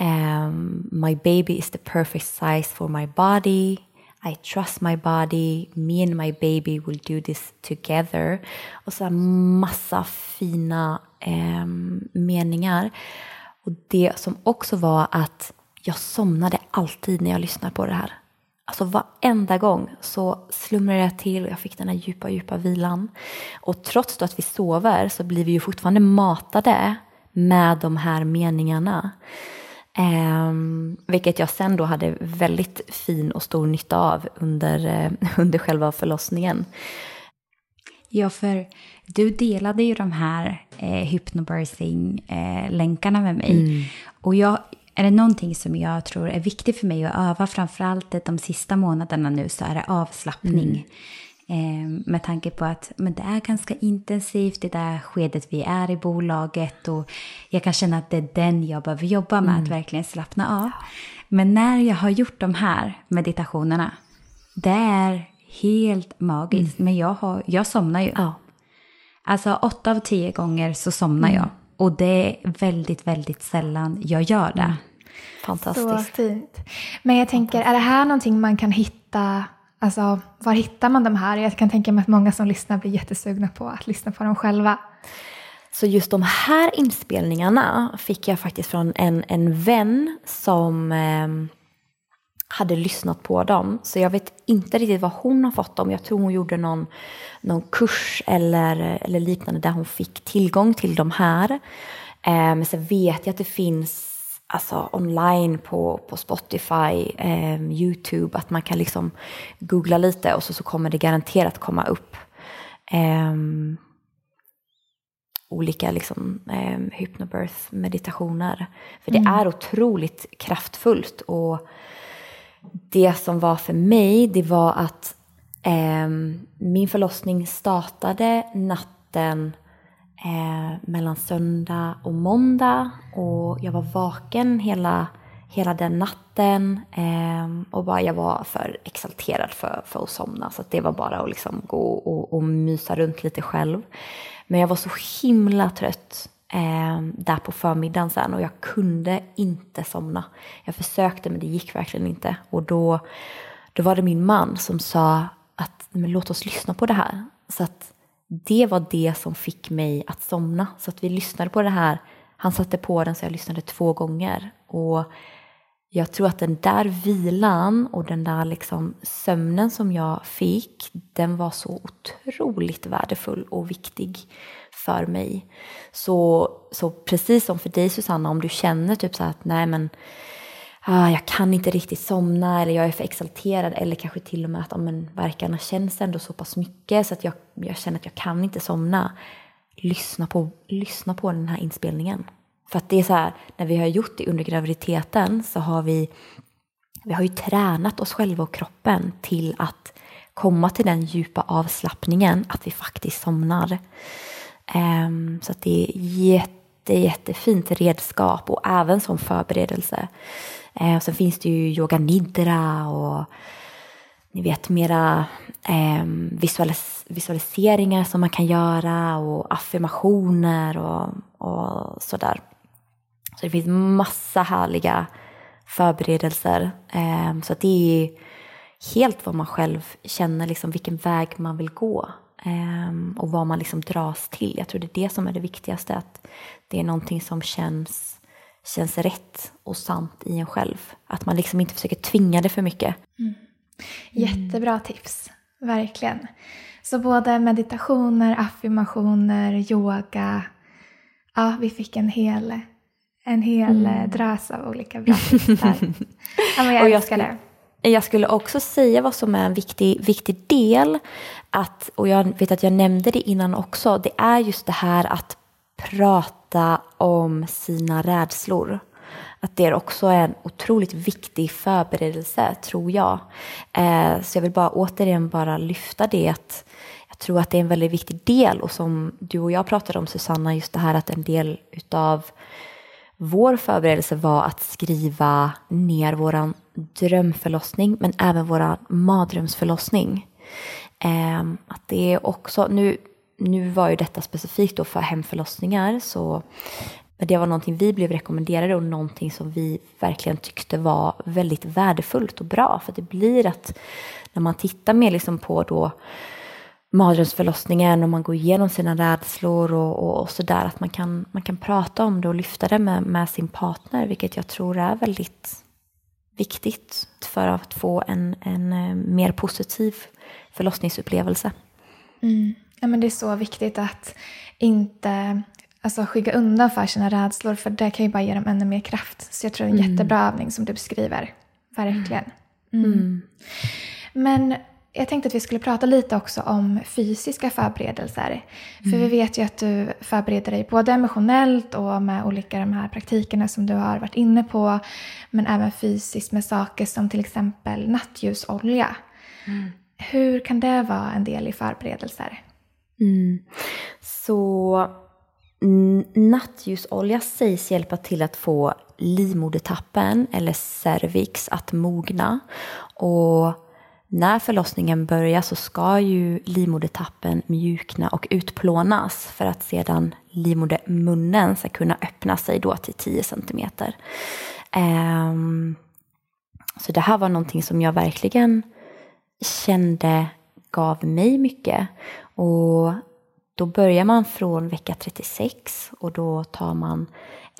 um, My baby is the perfect size for my body. I trust my body, me and my baby will do this together. Och så massa fina um, meningar. Och det som också var att jag somnade alltid när jag lyssnade på det här. Alltså varenda gång så slumrade jag till och jag fick den här djupa, djupa vilan. Och trots att vi sover så blir vi ju fortfarande matade med de här meningarna. Um, vilket jag sen då hade väldigt fin och stor nytta av under, uh, under själva förlossningen. Ja, för du delade ju de här eh, hypnobirthing-länkarna eh, med mig. Mm. Och jag, är det någonting som jag tror är viktigt för mig att öva, framförallt de sista månaderna nu, så är det avslappning. Mm. Eh, med tanke på att men det är ganska intensivt det där skedet vi är i bolaget och jag kan känna att det är den jag behöver jobba med, mm. att verkligen slappna av. Men när jag har gjort de här meditationerna, det är helt magiskt. Mm. Men jag, har, jag somnar ju. Ja. Alltså åtta av tio gånger så somnar mm. jag. Och det är väldigt, väldigt sällan jag gör det. Mm. Fantastiskt. Så fint. Men jag tänker, är det här någonting man kan hitta Alltså, var hittar man de här? Jag kan tänka mig att många som lyssnar blir jättesugna på att lyssna på dem själva. Så just de här inspelningarna fick jag faktiskt från en, en vän som eh, hade lyssnat på dem. Så jag vet inte riktigt var hon har fått dem. Jag tror hon gjorde någon, någon kurs eller, eller liknande där hon fick tillgång till de här. Eh, men så vet jag att det finns alltså online på, på Spotify, eh, Youtube, att man kan liksom googla lite och så, så kommer det garanterat komma upp eh, olika liksom, eh, hypnobirth-meditationer. För det mm. är otroligt kraftfullt och det som var för mig, det var att eh, min förlossning startade natten eh, mellan söndag och måndag. Och jag var vaken hela, hela den natten eh, och bara, jag var för exalterad för, för att somna. Så att det var bara att liksom gå och, och mysa runt lite själv. Men jag var så himla trött eh, där på förmiddagen sen och jag kunde inte somna. Jag försökte men det gick verkligen inte och då, då var det min man som sa att men låt oss lyssna på det här. Så att det var det som fick mig att somna. Så att vi lyssnade på det här. Han satte på den så jag lyssnade två gånger. Och jag tror att den där vilan och den där liksom sömnen som jag fick, den var så otroligt värdefull och viktig för mig. Så, så precis som för dig Susanna, om du känner typ så att nej men ah, jag kan inte riktigt somna eller jag är för exalterad eller kanske till och med att ah, men, verkarna känns ändå så pass mycket så att jag, jag känner att jag kan inte somna. Lyssna på, lyssna på den här inspelningen. För att det är så här, när vi har gjort det under graviditeten så har vi, vi har ju tränat oss själva och kroppen till att komma till den djupa avslappningen, att vi faktiskt somnar. Um, så att det är jätte, jättefint redskap och även som förberedelse. Och sen finns det ju yoga nidra och ni vet mera eh, visualis visualiseringar som man kan göra och affirmationer och, och sådär. Så det finns massa härliga förberedelser. Eh, så det är helt vad man själv känner, liksom vilken väg man vill gå. Eh, och vad man liksom dras till. Jag tror det är det som är det viktigaste. Att det är någonting som känns, känns rätt och sant i en själv. Att man liksom inte försöker tvinga det för mycket. Mm. Jättebra tips, verkligen. Så både meditationer, affirmationer, yoga. Ja, vi fick en hel, en hel mm. drös av olika bra tips där. ja, jag, jag älskar det. Jag skulle också säga vad som är en viktig, viktig del, att, och jag vet att jag nämnde det innan också, det är just det här att prata om sina rädslor att det också är en otroligt viktig förberedelse, tror jag. Eh, så jag vill bara återigen bara lyfta det att jag tror att det är en väldigt viktig del och som du och jag pratade om Susanna, just det här att en del utav vår förberedelse var att skriva ner vår drömförlossning men även vår mardrömsförlossning. Ehm, att det är också, nu, nu var ju detta specifikt då för hemförlossningar så men det var någonting vi blev rekommenderade och någonting som vi verkligen tyckte var väldigt värdefullt och bra. För det blir att när man tittar mer liksom på då mardrömsförlossningen och man går igenom sina rädslor och, och, och sådär, att man kan, man kan prata om det och lyfta det med, med sin partner, vilket jag tror är väldigt viktigt för att få en, en eh, mer positiv förlossningsupplevelse. Mm. Ja, men det är så viktigt att inte alltså, skygga undan för sina rädslor för det kan ju bara ge dem ännu mer kraft. Så jag tror det är en mm. jättebra övning som du beskriver. Verkligen. Mm. mm. Men jag tänkte att vi skulle prata lite också om fysiska förberedelser. För vi mm. vet ju att du förbereder dig både emotionellt och med olika de här praktikerna som du har varit inne på. Men även fysiskt med saker som till exempel nattljusolja. Mm. Hur kan det vara en del i förberedelser? Mm. Så Nattljusolja sägs hjälpa till att få livmodertappen eller cervix att mogna. Och när förlossningen börjar så ska ju livmodertappen mjukna och utplånas för att sedan livmodermunnen ska kunna öppna sig då till 10 centimeter. Um, så det här var någonting som jag verkligen kände gav mig mycket. Och då börjar man från vecka 36 och då tar man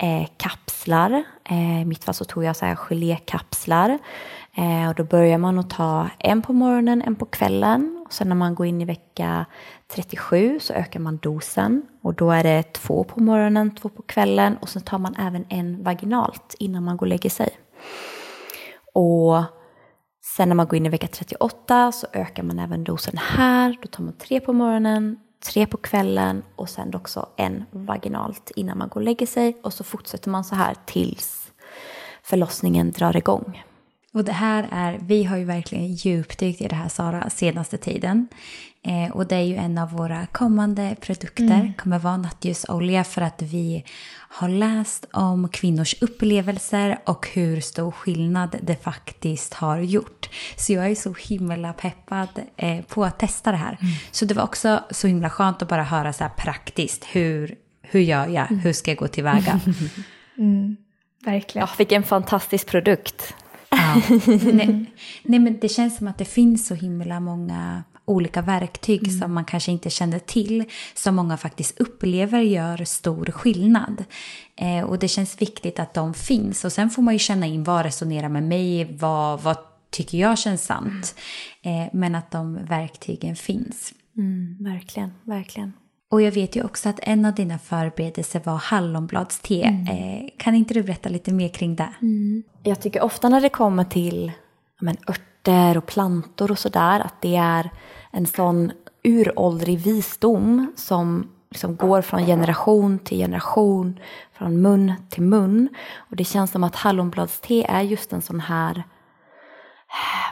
eh, kapslar. Eh, I mitt fall så tog jag så här gelékapslar. Eh, och då börjar man att ta en på morgonen, en på kvällen. Och sen när man går in i vecka 37 så ökar man dosen. Och då är det två på morgonen, två på kvällen. Och sen tar man även en vaginalt innan man går och lägger sig. Och sen när man går in i vecka 38 så ökar man även dosen här. Då tar man tre på morgonen, tre på kvällen och sen också en vaginalt innan man går och lägger sig. Och så fortsätter man så här tills förlossningen drar igång. Och det här är, vi har ju verkligen djupdykt i det här Sara senaste tiden. Eh, och det är ju en av våra kommande produkter, mm. kommer vara nattljusolja för att vi har läst om kvinnors upplevelser och hur stor skillnad det faktiskt har gjort. Så jag är så himla peppad eh, på att testa det här. Mm. Så det var också så himla skönt att bara höra så här praktiskt, hur, hur gör jag, mm. hur ska jag gå tillväga? Mm. Verkligen. Ja, vilken fantastisk produkt. Ja. nej, nej, men det känns som att det finns så himla många olika verktyg mm. som man kanske inte känner till, som många faktiskt upplever gör stor skillnad. Eh, och det känns viktigt att de finns. Och sen får man ju känna in vad resonerar med mig, vad, vad tycker jag känns sant. Mm. Eh, men att de verktygen finns. Mm, verkligen, verkligen. Och jag vet ju också att en av dina förberedelser var hallonbladste. Mm. Eh, kan inte du berätta lite mer kring det? Mm. Jag tycker ofta när det kommer till men, örter och plantor och sådär att det är en sån uråldrig visdom som liksom går från generation till generation, från mun till mun. Och det känns som att hallonbladste är just en sån här,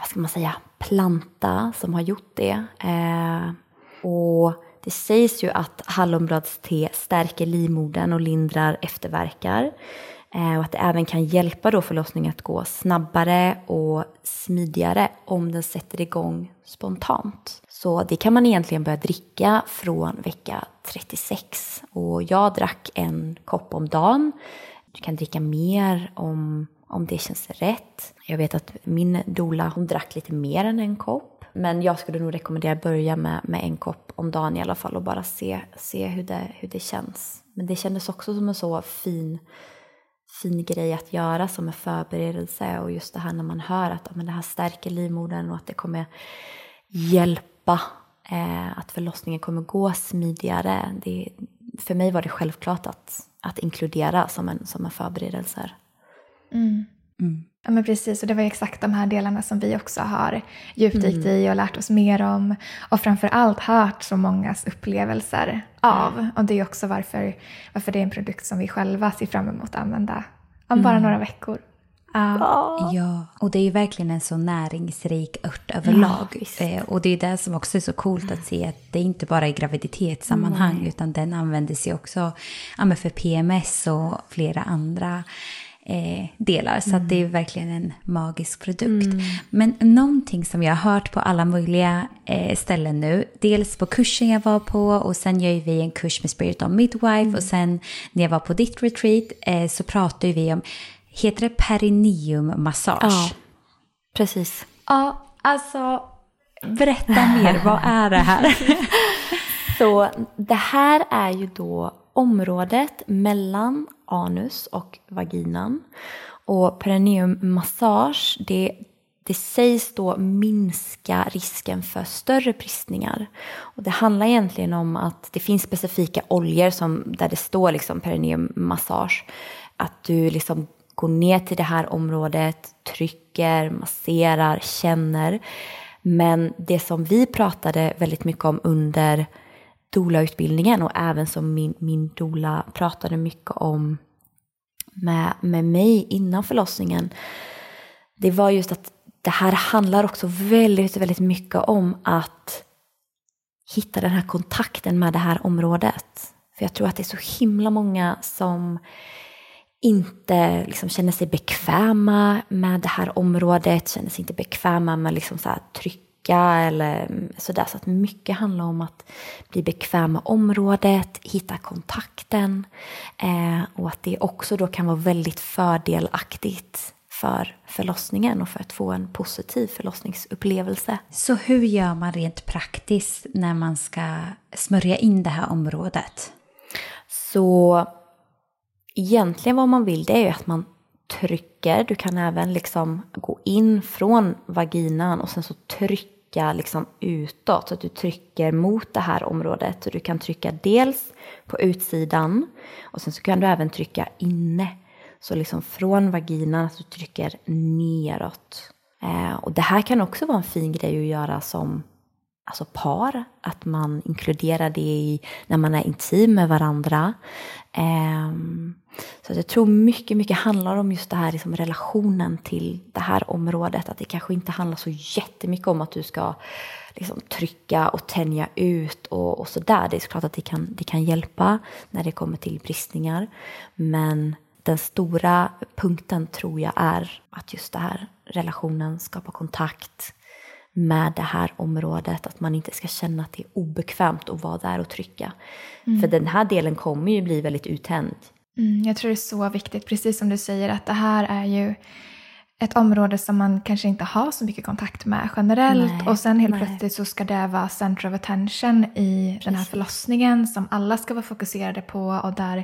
vad ska man säga, planta som har gjort det. Eh, och det sägs ju att hallonbladste stärker livmodern och lindrar efterverkar. Eh, och att det även kan hjälpa då förlossningen att gå snabbare och smidigare om den sätter igång spontant. Så det kan man egentligen börja dricka från vecka 36. Och jag drack en kopp om dagen. Du kan dricka mer om, om det känns rätt. Jag vet att min dola hon drack lite mer än en kopp. Men jag skulle nog rekommendera att börja med, med en kopp om dagen i alla fall och bara se, se hur, det, hur det känns. Men det kändes också som en så fin fin grej att göra som en förberedelse och just det här när man hör att men det här stärker livmodern och att det kommer hjälpa eh, att förlossningen kommer gå smidigare. Det, för mig var det självklart att, att inkludera som en, som en förberedelse. Mm. Mm. Ja men precis, och det var exakt de här delarna som vi också har djupdykt mm. i och lärt oss mer om. Och framför allt hört så mångas upplevelser av. Mm. Och det är också varför, varför det är en produkt som vi själva ser fram emot att använda om bara mm. några veckor. Ja. ja, och det är ju verkligen en så näringsrik ört överlag. Ja, eh, och det är det som också är så coolt att se att det är inte bara i graviditetssammanhang mm. utan den använder sig också ja, för PMS och flera andra eh, delar. Så mm. det är verkligen en magisk produkt. Mm. Men någonting som jag har hört på alla möjliga eh, ställen nu, dels på kursen jag var på och sen gör vi en kurs med Spirit on Midwife mm. och sen när jag var på ditt retreat eh, så pratade vi om, heter det perineummassage? Ja, precis. Ja, alltså berätta mer, vad är det här? så det här är ju då området mellan anus och vaginan. Och perineummassage, det, det sägs då minska risken för större bristningar. Och det handlar egentligen om att det finns specifika oljor som, där det står liksom perineummassage. Att du liksom går ner till det här området, trycker, masserar, känner. Men det som vi pratade väldigt mycket om under doula-utbildningen och även som min, min doula pratade mycket om med, med mig innan förlossningen. Det var just att det här handlar också väldigt, väldigt mycket om att hitta den här kontakten med det här området. För jag tror att det är så himla många som inte liksom känner sig bekväma med det här området, känner sig inte bekväma med liksom så tryck vecka eller sådär. Så att mycket handlar om att bli bekväm med området, hitta kontakten eh, och att det också då kan vara väldigt fördelaktigt för förlossningen och för att få en positiv förlossningsupplevelse. Så hur gör man rent praktiskt när man ska smörja in det här området? Så egentligen vad man vill det är ju att man trycker. Du kan även liksom gå in från vaginan och sen så trycka liksom utåt så att du trycker mot det här området. Så du kan trycka dels på utsidan och sen så kan du även trycka inne. Så liksom från vaginan att du trycker neråt. Eh, och det här kan också vara en fin grej att göra som alltså par, att man inkluderar det i när man är intim med varandra. Um, så jag tror mycket, mycket handlar om just det här liksom relationen till det här området. Att det kanske inte handlar så jättemycket om att du ska liksom trycka och tänja ut och, och sådär. Det är såklart att det kan, det kan hjälpa när det kommer till bristningar. Men den stora punkten tror jag är att just det här relationen, skapa kontakt, med det här området. Att man inte ska känna att det är obekvämt att vara där och trycka. Mm. För den här delen kommer ju bli väldigt uttänd. Mm, jag tror det är så viktigt, precis som du säger, att det här är ju ett område som man kanske inte har så mycket kontakt med generellt. Nej, och sen helt nej. plötsligt så ska det vara center of attention i Precis. den här förlossningen som alla ska vara fokuserade på och där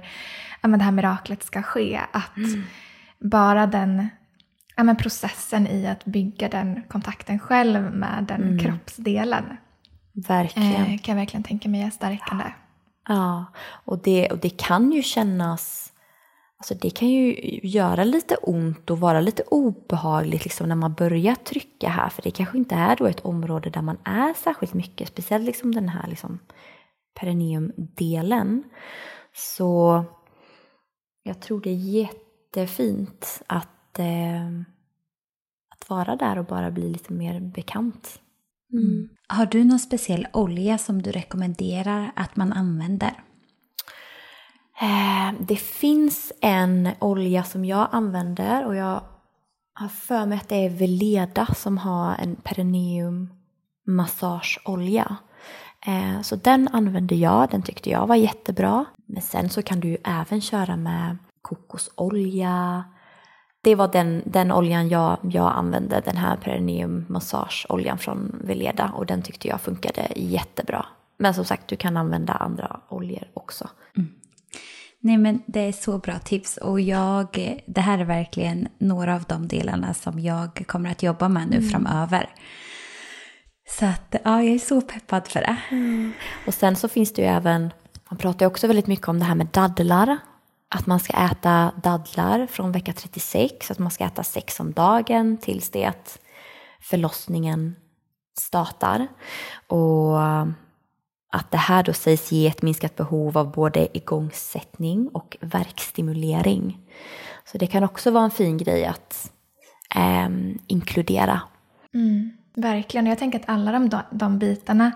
ja, men det här miraklet ska ske. Att mm. bara den ja, men processen i att bygga den kontakten själv med den mm. kroppsdelen. Verkligen. Eh, kan jag verkligen tänka mig är stärkande. Ja, och det, och det kan ju kännas Alltså det kan ju göra lite ont och vara lite obehagligt liksom när man börjar trycka här. För det kanske inte är då ett område där man är särskilt mycket. Speciellt liksom den här liksom perineumdelen. Så jag tror det är jättefint att eh, att vara där och bara bli lite mer bekant. Mm. mm. Har du någon speciell olja som du rekommenderar att man använder? Eh, det finns en olja som jag använder och jag har för mig att det är Veleda som har en perineum massageolja. Eh, så den använde jag, den tyckte jag var jättebra. Men sen så kan du ju även köra med kokosolja. Det var den, den oljan jag, jag använde, den här perineum massageoljan från Veleda och den tyckte jag funkade jättebra. Men som sagt, du kan använda andra oljor också. Mm. Nej men det är så bra tips och jag, det här är verkligen några av de delarna som jag kommer att jobba med nu mm. framöver. Så att ja, jag är så peppad för det. Mm. Och sen så finns det ju även, man pratar ju också väldigt mycket om det här med dadlar. Att man ska äta dadlar från vecka 36, att man ska äta sex om dagen tills det att förlossningen startar. Och att det här då sägs ge ett minskat behov av både igångsättning och verkstimulering. Så det kan också vara en fin grej att eh, inkludera. Mm, verkligen, jag tänker att alla de, de bitarna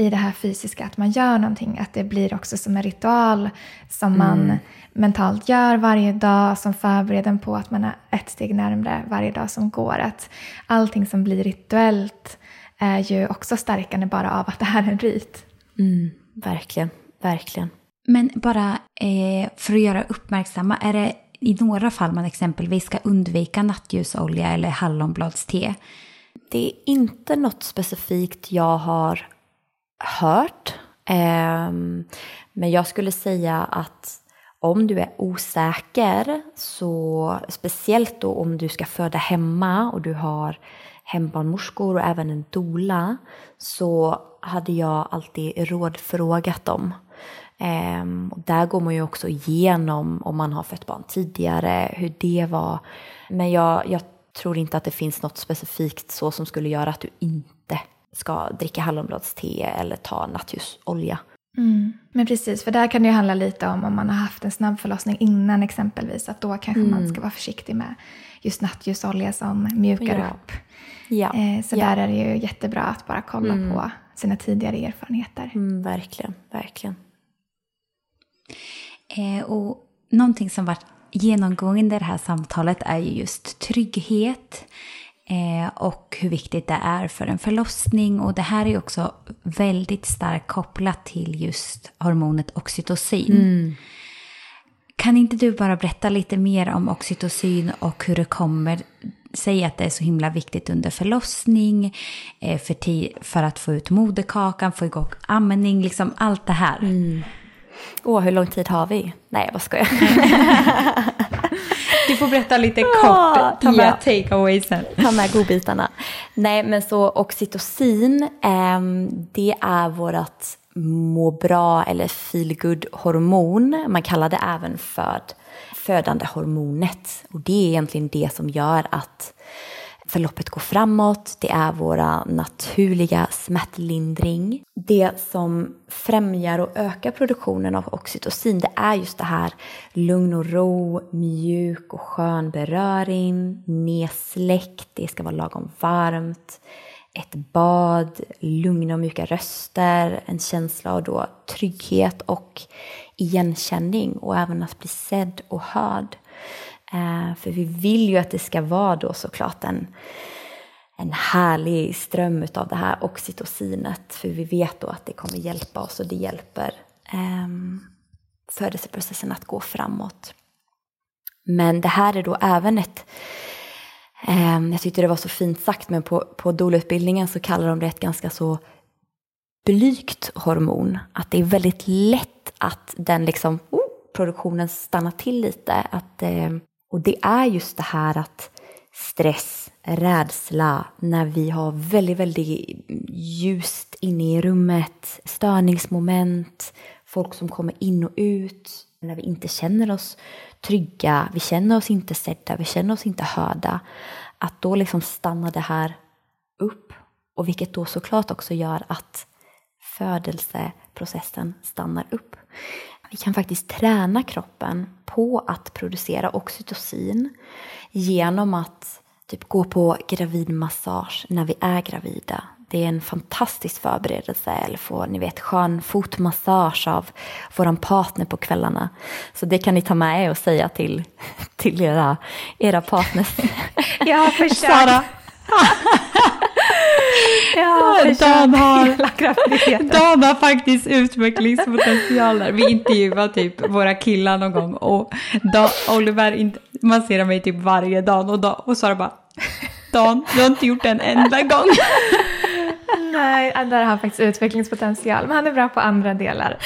i det här fysiska, att man gör någonting, att det blir också som en ritual som man mm. mentalt gör varje dag, som förbereder på att man är ett steg närmre varje dag som går. Att allting som blir rituellt är ju också stärkande bara av att det här är en rit. Mm, verkligen, verkligen. Men bara eh, för att göra uppmärksamma, är det i några fall man exempelvis ska undvika nattljusolja eller hallonbladste? Det är inte något specifikt jag har hört. Ehm, men jag skulle säga att om du är osäker, så speciellt då om du ska föda hemma och du har hembarnmorskor och även en dola, så hade jag alltid rådfrågat dem. Ehm, och där går man ju också igenom om man har fött barn tidigare, hur det var. Men jag, jag tror inte att det finns något specifikt så som skulle göra att du inte ska dricka hallonbladste eller ta nattljusolja. Mm. Men precis, för där kan det ju handla lite om om man har haft en snabb förlossning innan exempelvis. Att då kanske mm. man ska vara försiktig med just nattljusolja som mjukar ja. upp. Ja. Eh, så ja. där är det ju jättebra att bara kolla mm. på sina tidigare erfarenheter. Mm, verkligen, verkligen. Eh, och någonting som varit genomgående i det här samtalet är ju just trygghet och hur viktigt det är för en förlossning. Och det här är också väldigt starkt kopplat till just hormonet oxytocin. Mm. Kan inte du bara berätta lite mer om oxytocin och hur det kommer sig att det är så himla viktigt under förlossning, eh, för, för att få ut moderkakan, få igång amning, liksom allt det här. Mm. Åh, hur lång tid har vi? Nej, jag bara skojar. du får berätta lite kort, ta med ja. take-awaysen. Ta med godbitarna. Nej, men så oxytocin, eh, det är vårt må bra eller feel good hormon. Man kallar det även för födande hormonet. Och det är egentligen det som gör att förloppet går framåt. Det är våra naturliga smärtlindring. Det som främjar och ökar produktionen av oxytocin det är just det här lugn och ro, mjuk och skön beröring, nedsläckt, det ska vara lagom varmt ett bad, lugna och mjuka röster, en känsla av då trygghet och igenkänning och även att bli sedd och hörd. Eh, för vi vill ju att det ska vara då såklart en, en härlig ström av det här oxytocinet för vi vet då att det kommer hjälpa oss och det hjälper eh, födelseprocessen att gå framåt. Men det här är då även ett Ehm, jag tyckte det var så fint sagt, men på, på dolutbildningen så kallar de det ett ganska så blygt hormon. Att det är väldigt lätt att den liksom, oh, produktionen stannar till lite. Att, eh, och det är just det här att stress, rädsla, när vi har väldigt, väldigt ljust inne i rummet, störningsmoment, folk som kommer in och ut, när vi inte känner oss trygga, vi känner oss inte sedda, vi känner oss inte hörda. Att då liksom stannar det här upp och vilket då såklart också gör att födelseprocessen stannar upp. Vi kan faktiskt träna kroppen på att producera oxytocin genom att typ gå på gravidmassage när vi är gravida. det är en fantastisk förberedelse. Eller få, ni vet, skön fotmassage av vår partner på kvällarna. Så det kan ni ta med er och säga till, till era, era partners. Jag har försökt. Sara. Ja, Dan har. Dan har faktiskt utvecklingspotential där. Vi intervjuar typ våra killar någon gång och Dan, Oliver masserar mig typ varje dag och, Dan, och Sara bara Dan, du har inte gjort det en enda gång. Nej, där har han faktiskt utvecklingspotential. Men han är bra på andra delar.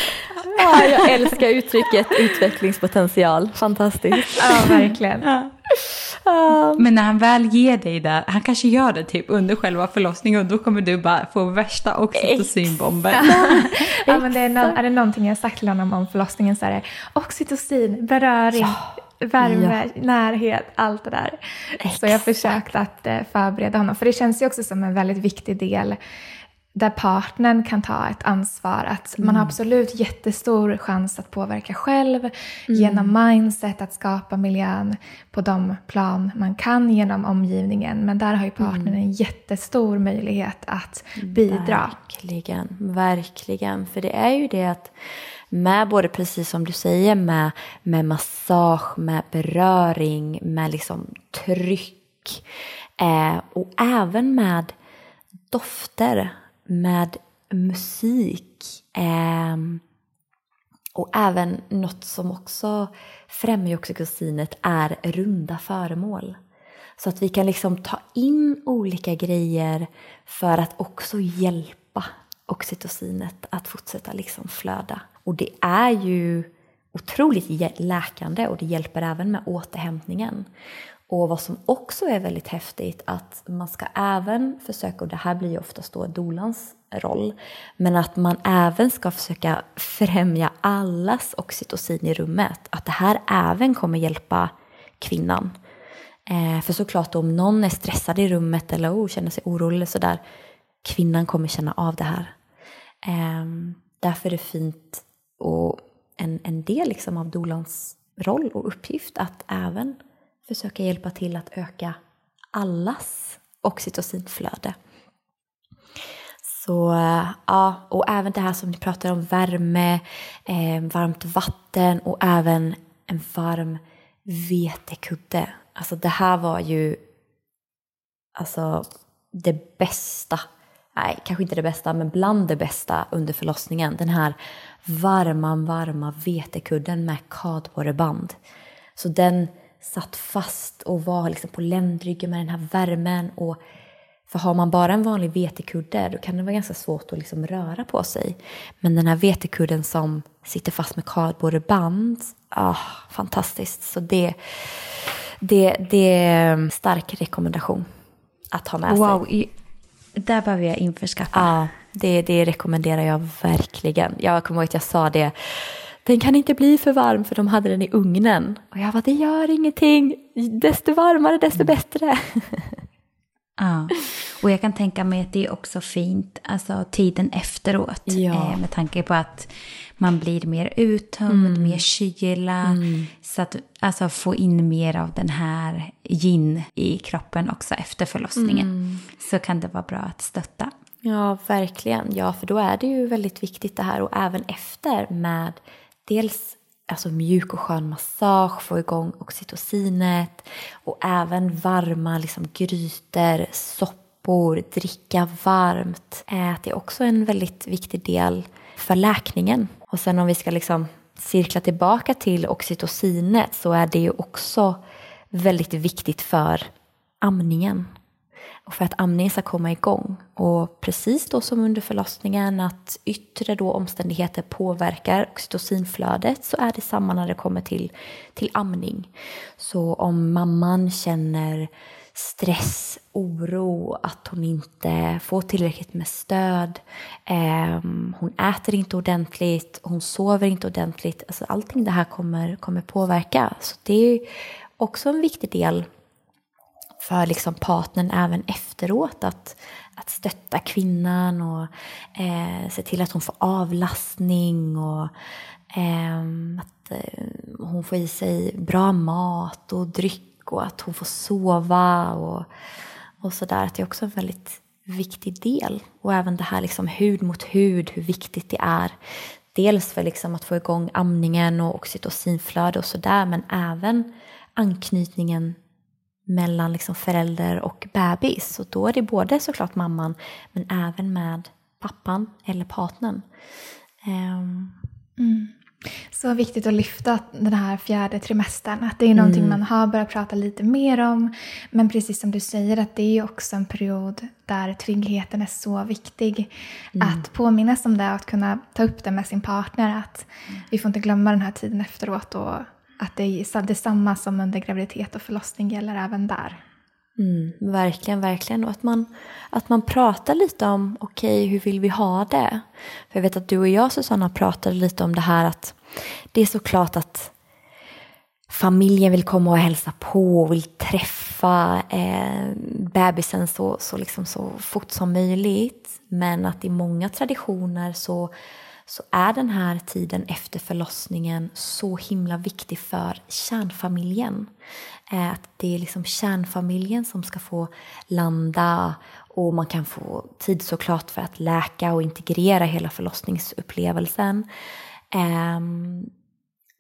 Ja, jag älskar uttrycket utvecklingspotential. Fantastiskt. Ja, verkligen. Ja. Men när han väl ger dig det, han kanske gör det typ under själva förlossningen och då kommer du bara få värsta oxytocinbomben. Ja, men det är, no är det någonting jag har sagt till honom om förlossningen så är det oxytocin, beröring, värme, närhet, allt det där. Så jag har försökt att eh, förbereda honom. För det känns ju också som en väldigt viktig del där partnern kan ta ett ansvar. Att Man har absolut jättestor chans att påverka själv genom mindset, att skapa miljön på de plan man kan genom omgivningen. Men där har ju partnern en jättestor möjlighet att bidra. Verkligen, verkligen. För det är ju det att med både precis som du säger med, med massage, med beröring, med liksom tryck eh, och även med dofter, med musik eh, och även något som också främjar oxytocinet är runda föremål. Så att vi kan liksom ta in olika grejer för att också hjälpa oxytocinet att fortsätta liksom flöda. Och det är ju otroligt läkande och det hjälper även med återhämtningen. Och vad som också är väldigt häftigt att man ska även försöka, och det här blir ju oftast då dolans roll, men att man även ska försöka främja allas oxytocin i rummet. Att det här även kommer hjälpa kvinnan. Eh, för såklart om någon är stressad i rummet eller oh, känner sig orolig eller sådär, kvinnan kommer känna av det här. Eh, därför är det fint och en, en del liksom av dolans roll och uppgift att även försöka hjälpa till att öka allas oxytocinflöde. Så ja, och även det här som ni pratar om, värme, eh, varmt vatten och även en varm vetekudde. Alltså det här var ju alltså det bästa, nej kanske inte det bästa, men bland det bästa under förlossningen. Den här varma, varma vetekudden med kardborreband. Så den satt fast och var liksom på ländryggen med den här värmen. Och för har man bara en vanlig vetekudde då kan det vara ganska svårt att liksom röra på sig. Men den här vetekudden som sitter fast med kardborreband, ah, fantastiskt. Så det, det, det är en stark rekommendation att ha med sig. Wow, där behöver jag införskaffa. Ja, det, det rekommenderar jag verkligen. Jag kommer ihåg att jag sa det. Den kan inte bli för varm för de hade den i ugnen. Och jag bara, det gör ingenting. Desto varmare desto bättre. Ja, och jag kan tänka mig att det är också fint, alltså tiden efteråt. Ja. Eh, med tanke på att man blir mer uttömd, mer kyla. Så att alltså, få in mer av den här yin i kroppen också efter förlossningen. Så kan det vara bra att stötta. Ja, verkligen. Ja, för då är det ju väldigt viktigt det här och även efter med dels alltså mjuk och skön massage, få igång oxytocinet och även varma liksom, grytor, soppor, dricka varmt. Eh, det är också en väldigt viktig del för läkningen. Och sen om vi ska liksom cirkla tillbaka till oxytocinet så är det ju också väldigt viktigt för amningen och för att amningen ska komma igång. Och precis då som under förlossningen att yttre då omständigheter påverkar oxytocinflödet så är det samma när det kommer till, till amning. Så om mamman känner stress, oro, att hon inte får tillräckligt med stöd, eh, hon äter inte ordentligt, hon sover inte ordentligt. Alltså allting det här kommer, kommer påverka. Så det är också en viktig del för liksom partnern även efteråt. Att, att stötta kvinnan och eh, se till att hon får avlastning och eh, att eh, hon får i sig bra mat och dryck och att hon får sova och, och sådär. Att det är också en väldigt viktig del. Och även det här liksom hud mot hud, hur viktigt det är. Dels för liksom att få igång amningen och oxytocinflöde och sådär, men även anknytningen mellan liksom förälder och bebis. Och då är det både såklart mamman, men även med pappan eller partnern. Um. Mm. Så viktigt att lyfta den här fjärde trimestern. Att det är någonting mm. man har börjat prata lite mer om. Men precis som du säger att det är också en period där tryggheten är så viktig. Mm. Att påminnas om det och att kunna ta upp det med sin partner. Att vi får inte glömma den här tiden efteråt. Och att det är detsamma som under graviditet och förlossning gäller även där. Mm, verkligen, verkligen. Och att man, att man pratar lite om, okej, okay, hur vill vi ha det? För jag vet att du och jag, Susanna, pratade lite om det här att det är såklart att familjen vill komma och hälsa på och vill träffa eh, bebisen så, så, liksom så fort som möjligt. Men att i många traditioner så så är den här tiden efter förlossningen så himla viktig för kärnfamiljen. Eh, att det är liksom kärnfamiljen som ska få landa och man kan få tid såklart för att läka och integrera hela förlossningsupplevelsen. Ehm,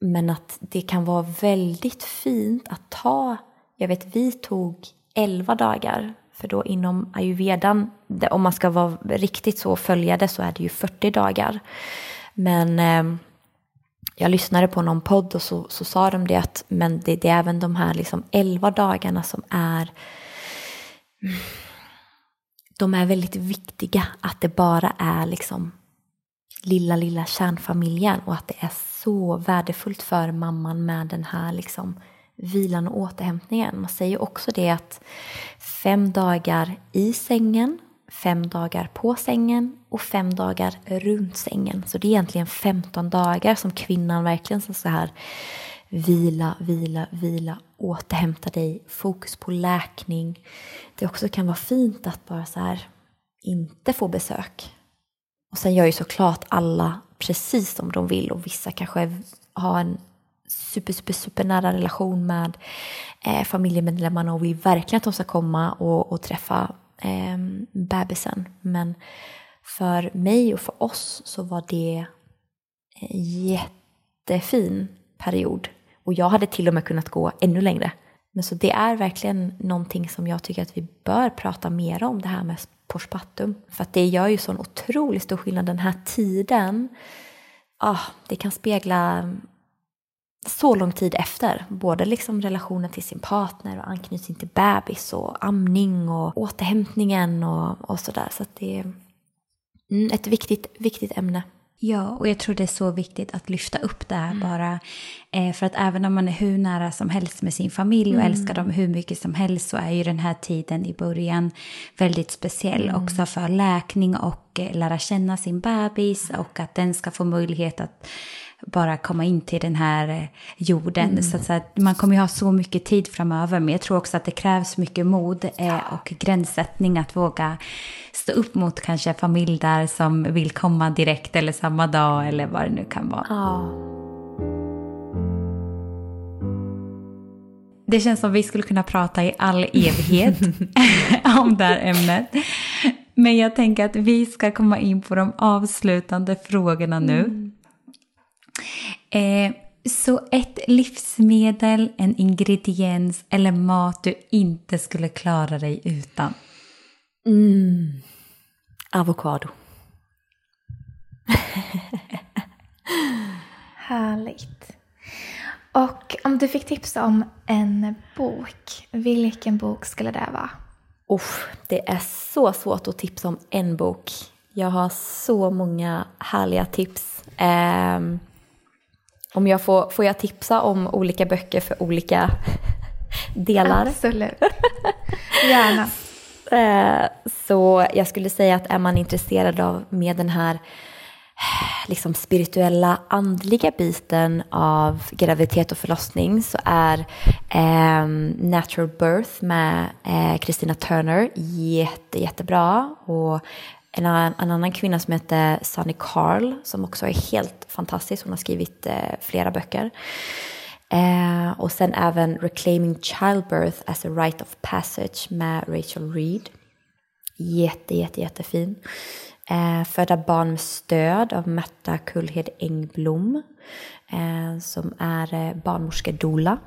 men att det kan vara väldigt fint att ta, jag vet vi tog 11 dagar för då inom ayurvedan, om man ska vara riktigt så följade så är det ju 40 dagar. Men eh, jag lyssnade på någon podd och så, så sa de det att men det, det är även de här liksom 11 dagarna som är de är väldigt viktiga. Att det bara är liksom lilla, lilla kärnfamiljen och att det är så värdefullt för mamman med den här liksom vilan och återhämtningen. Man säger också det att fem dagar i sängen, fem dagar på sängen och fem dagar runt sängen. Så det är egentligen 15 dagar som kvinnan verkligen så här vila, vila, vila, återhämta dig, fokus på läkning. Det också kan vara fint att bara så här inte få besök. Och sen gör ju såklart alla precis som de vill och vissa kanske har en super, super, super nära relation med eh, familjemedlemmarna och vill verkligen att de ska komma och, och träffa eh, bebisen. Men för mig och för oss så var det en jättefin period. Och jag hade till och med kunnat gå ännu längre. Men så det är verkligen någonting som jag tycker att vi bör prata mer om, det här med postpartum. För att det gör ju sån otroligt stor skillnad den här tiden. Ah, det kan spegla så lång tid efter. Både liksom relationen till sin partner och anknytning till bebis och amning och återhämtningen och, och sådär. Så att det är mm, ett viktigt, viktigt ämne. Ja, och jag tror det är så viktigt att lyfta upp det här mm. bara. Eh, för att även om man är hur nära som helst med sin familj och mm. älskar dem hur mycket som helst så är ju den här tiden i början väldigt speciell mm. också för läkning och eh, lära känna sin bebis och att den ska få möjlighet att bara komma in till den här eh, jorden. Mm. Så, att, man kommer ju ha så mycket tid framöver, men jag tror också att det krävs mycket mod eh, och gränssättning att våga stå upp mot kanske familj där som vill komma direkt eller samma dag eller vad det nu kan vara. Ja. Det känns som vi skulle kunna prata i all evighet om det här ämnet. Men jag tänker att vi ska komma in på de avslutande frågorna nu. Mm. Eh, så ett livsmedel, en ingrediens eller mat du inte skulle klara dig utan? Mm. Avokado. Härligt. Och om du fick tipsa om en bok, vilken bok skulle det vara? Uff, det är så svårt att tipsa om en bok. Jag har så många härliga tips. Um, om jag får, får jag tipsa om olika böcker för olika delar? Absolut. Gärna. Eh, så jag skulle säga att är man intresserad av med den här liksom spirituella, andliga biten av graviditet och förlossning så är eh, Natural Birth med Kristina eh, Turner jätte, jättebra. Och en annan, en annan kvinna som heter Sunny Carl som också är helt fantastisk. Hon har skrivit eh, flera böcker. Eh, och sen även Reclaiming Childbirth as a Rite of Passage med Rachel Reed. Jätte, jätte, jättefin. Eh, Föda barn med stöd av Märta Kullhed Engblom eh, som är eh, barnmorskedoula.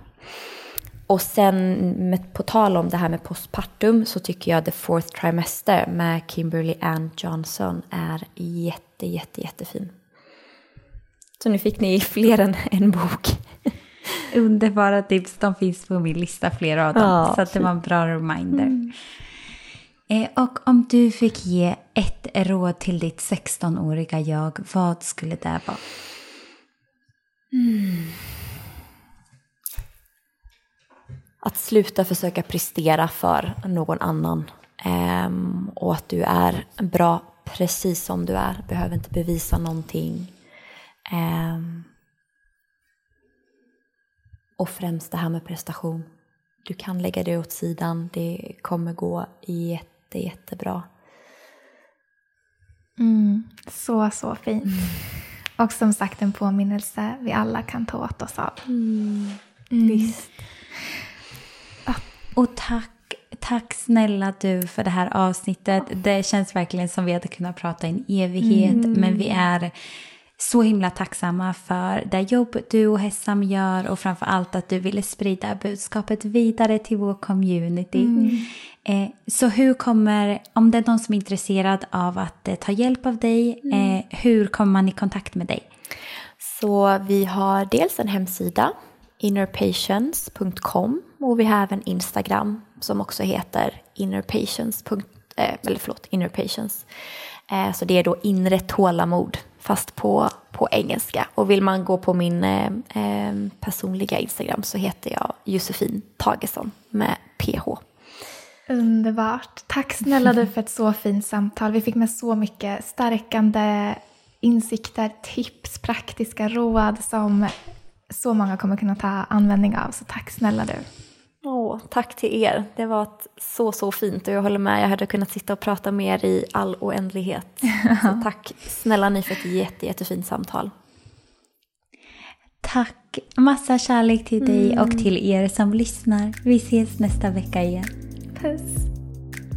Och sen med, på tal om det här med postpartum så tycker jag The Fourth Trimester med Kimberly Ann Johnson är jätte, jätte, jättefin. Så nu fick ni fler än en bok. Underbara tips, de finns på min lista, flera av dem. Ja, så det var en bra reminder. Mm. Eh, och om du fick ge ett råd till ditt 16-åriga jag, vad skulle det vara? Mm. Att sluta försöka prestera för någon annan. Um, och att du är bra precis som du är. Behöver inte bevisa någonting. Um, och främst det här med prestation. Du kan lägga det åt sidan. Det kommer gå jätte, jättebra. Mm, så, så fint. Mm. Och som sagt en påminnelse vi alla kan ta åt oss av. Mm. Mm. Visst. Och tack, tack snälla du för det här avsnittet. Det känns verkligen som vi hade kunnat prata i en evighet. Mm. Men vi är så himla tacksamma för det jobb du och Hessam gör och framför allt att du ville sprida budskapet vidare till vår community. Mm. Eh, så hur kommer, om det är någon som är intresserad av att eh, ta hjälp av dig, mm. eh, hur kommer man i kontakt med dig? Så vi har dels en hemsida, innerpatience.com och vi har även Instagram som också heter innerpatience. Eh, eller förlåt, innerpatience. Eh, så det är då inre tålamod fast på, på engelska. Och vill man gå på min eh, eh personliga Instagram så heter jag Josefin Tagesson med PH. Underbart. Tack snälla du för ett så fint samtal. Vi fick med så mycket stärkande insikter, tips, praktiska råd som så många kommer kunna ta användning av. Så tack snälla du. Åh, tack till er. Det var så, så fint och jag håller med. Jag hade kunnat sitta och prata mer i all oändlighet. Så tack snälla ni för ett jätte, jättefint samtal. Tack. Massa kärlek till dig mm. och till er som lyssnar. Vi ses nästa vecka igen. Puss.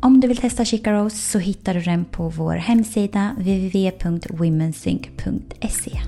Om du vill testa Chica Rose så hittar du den på vår hemsida www.womensync.se.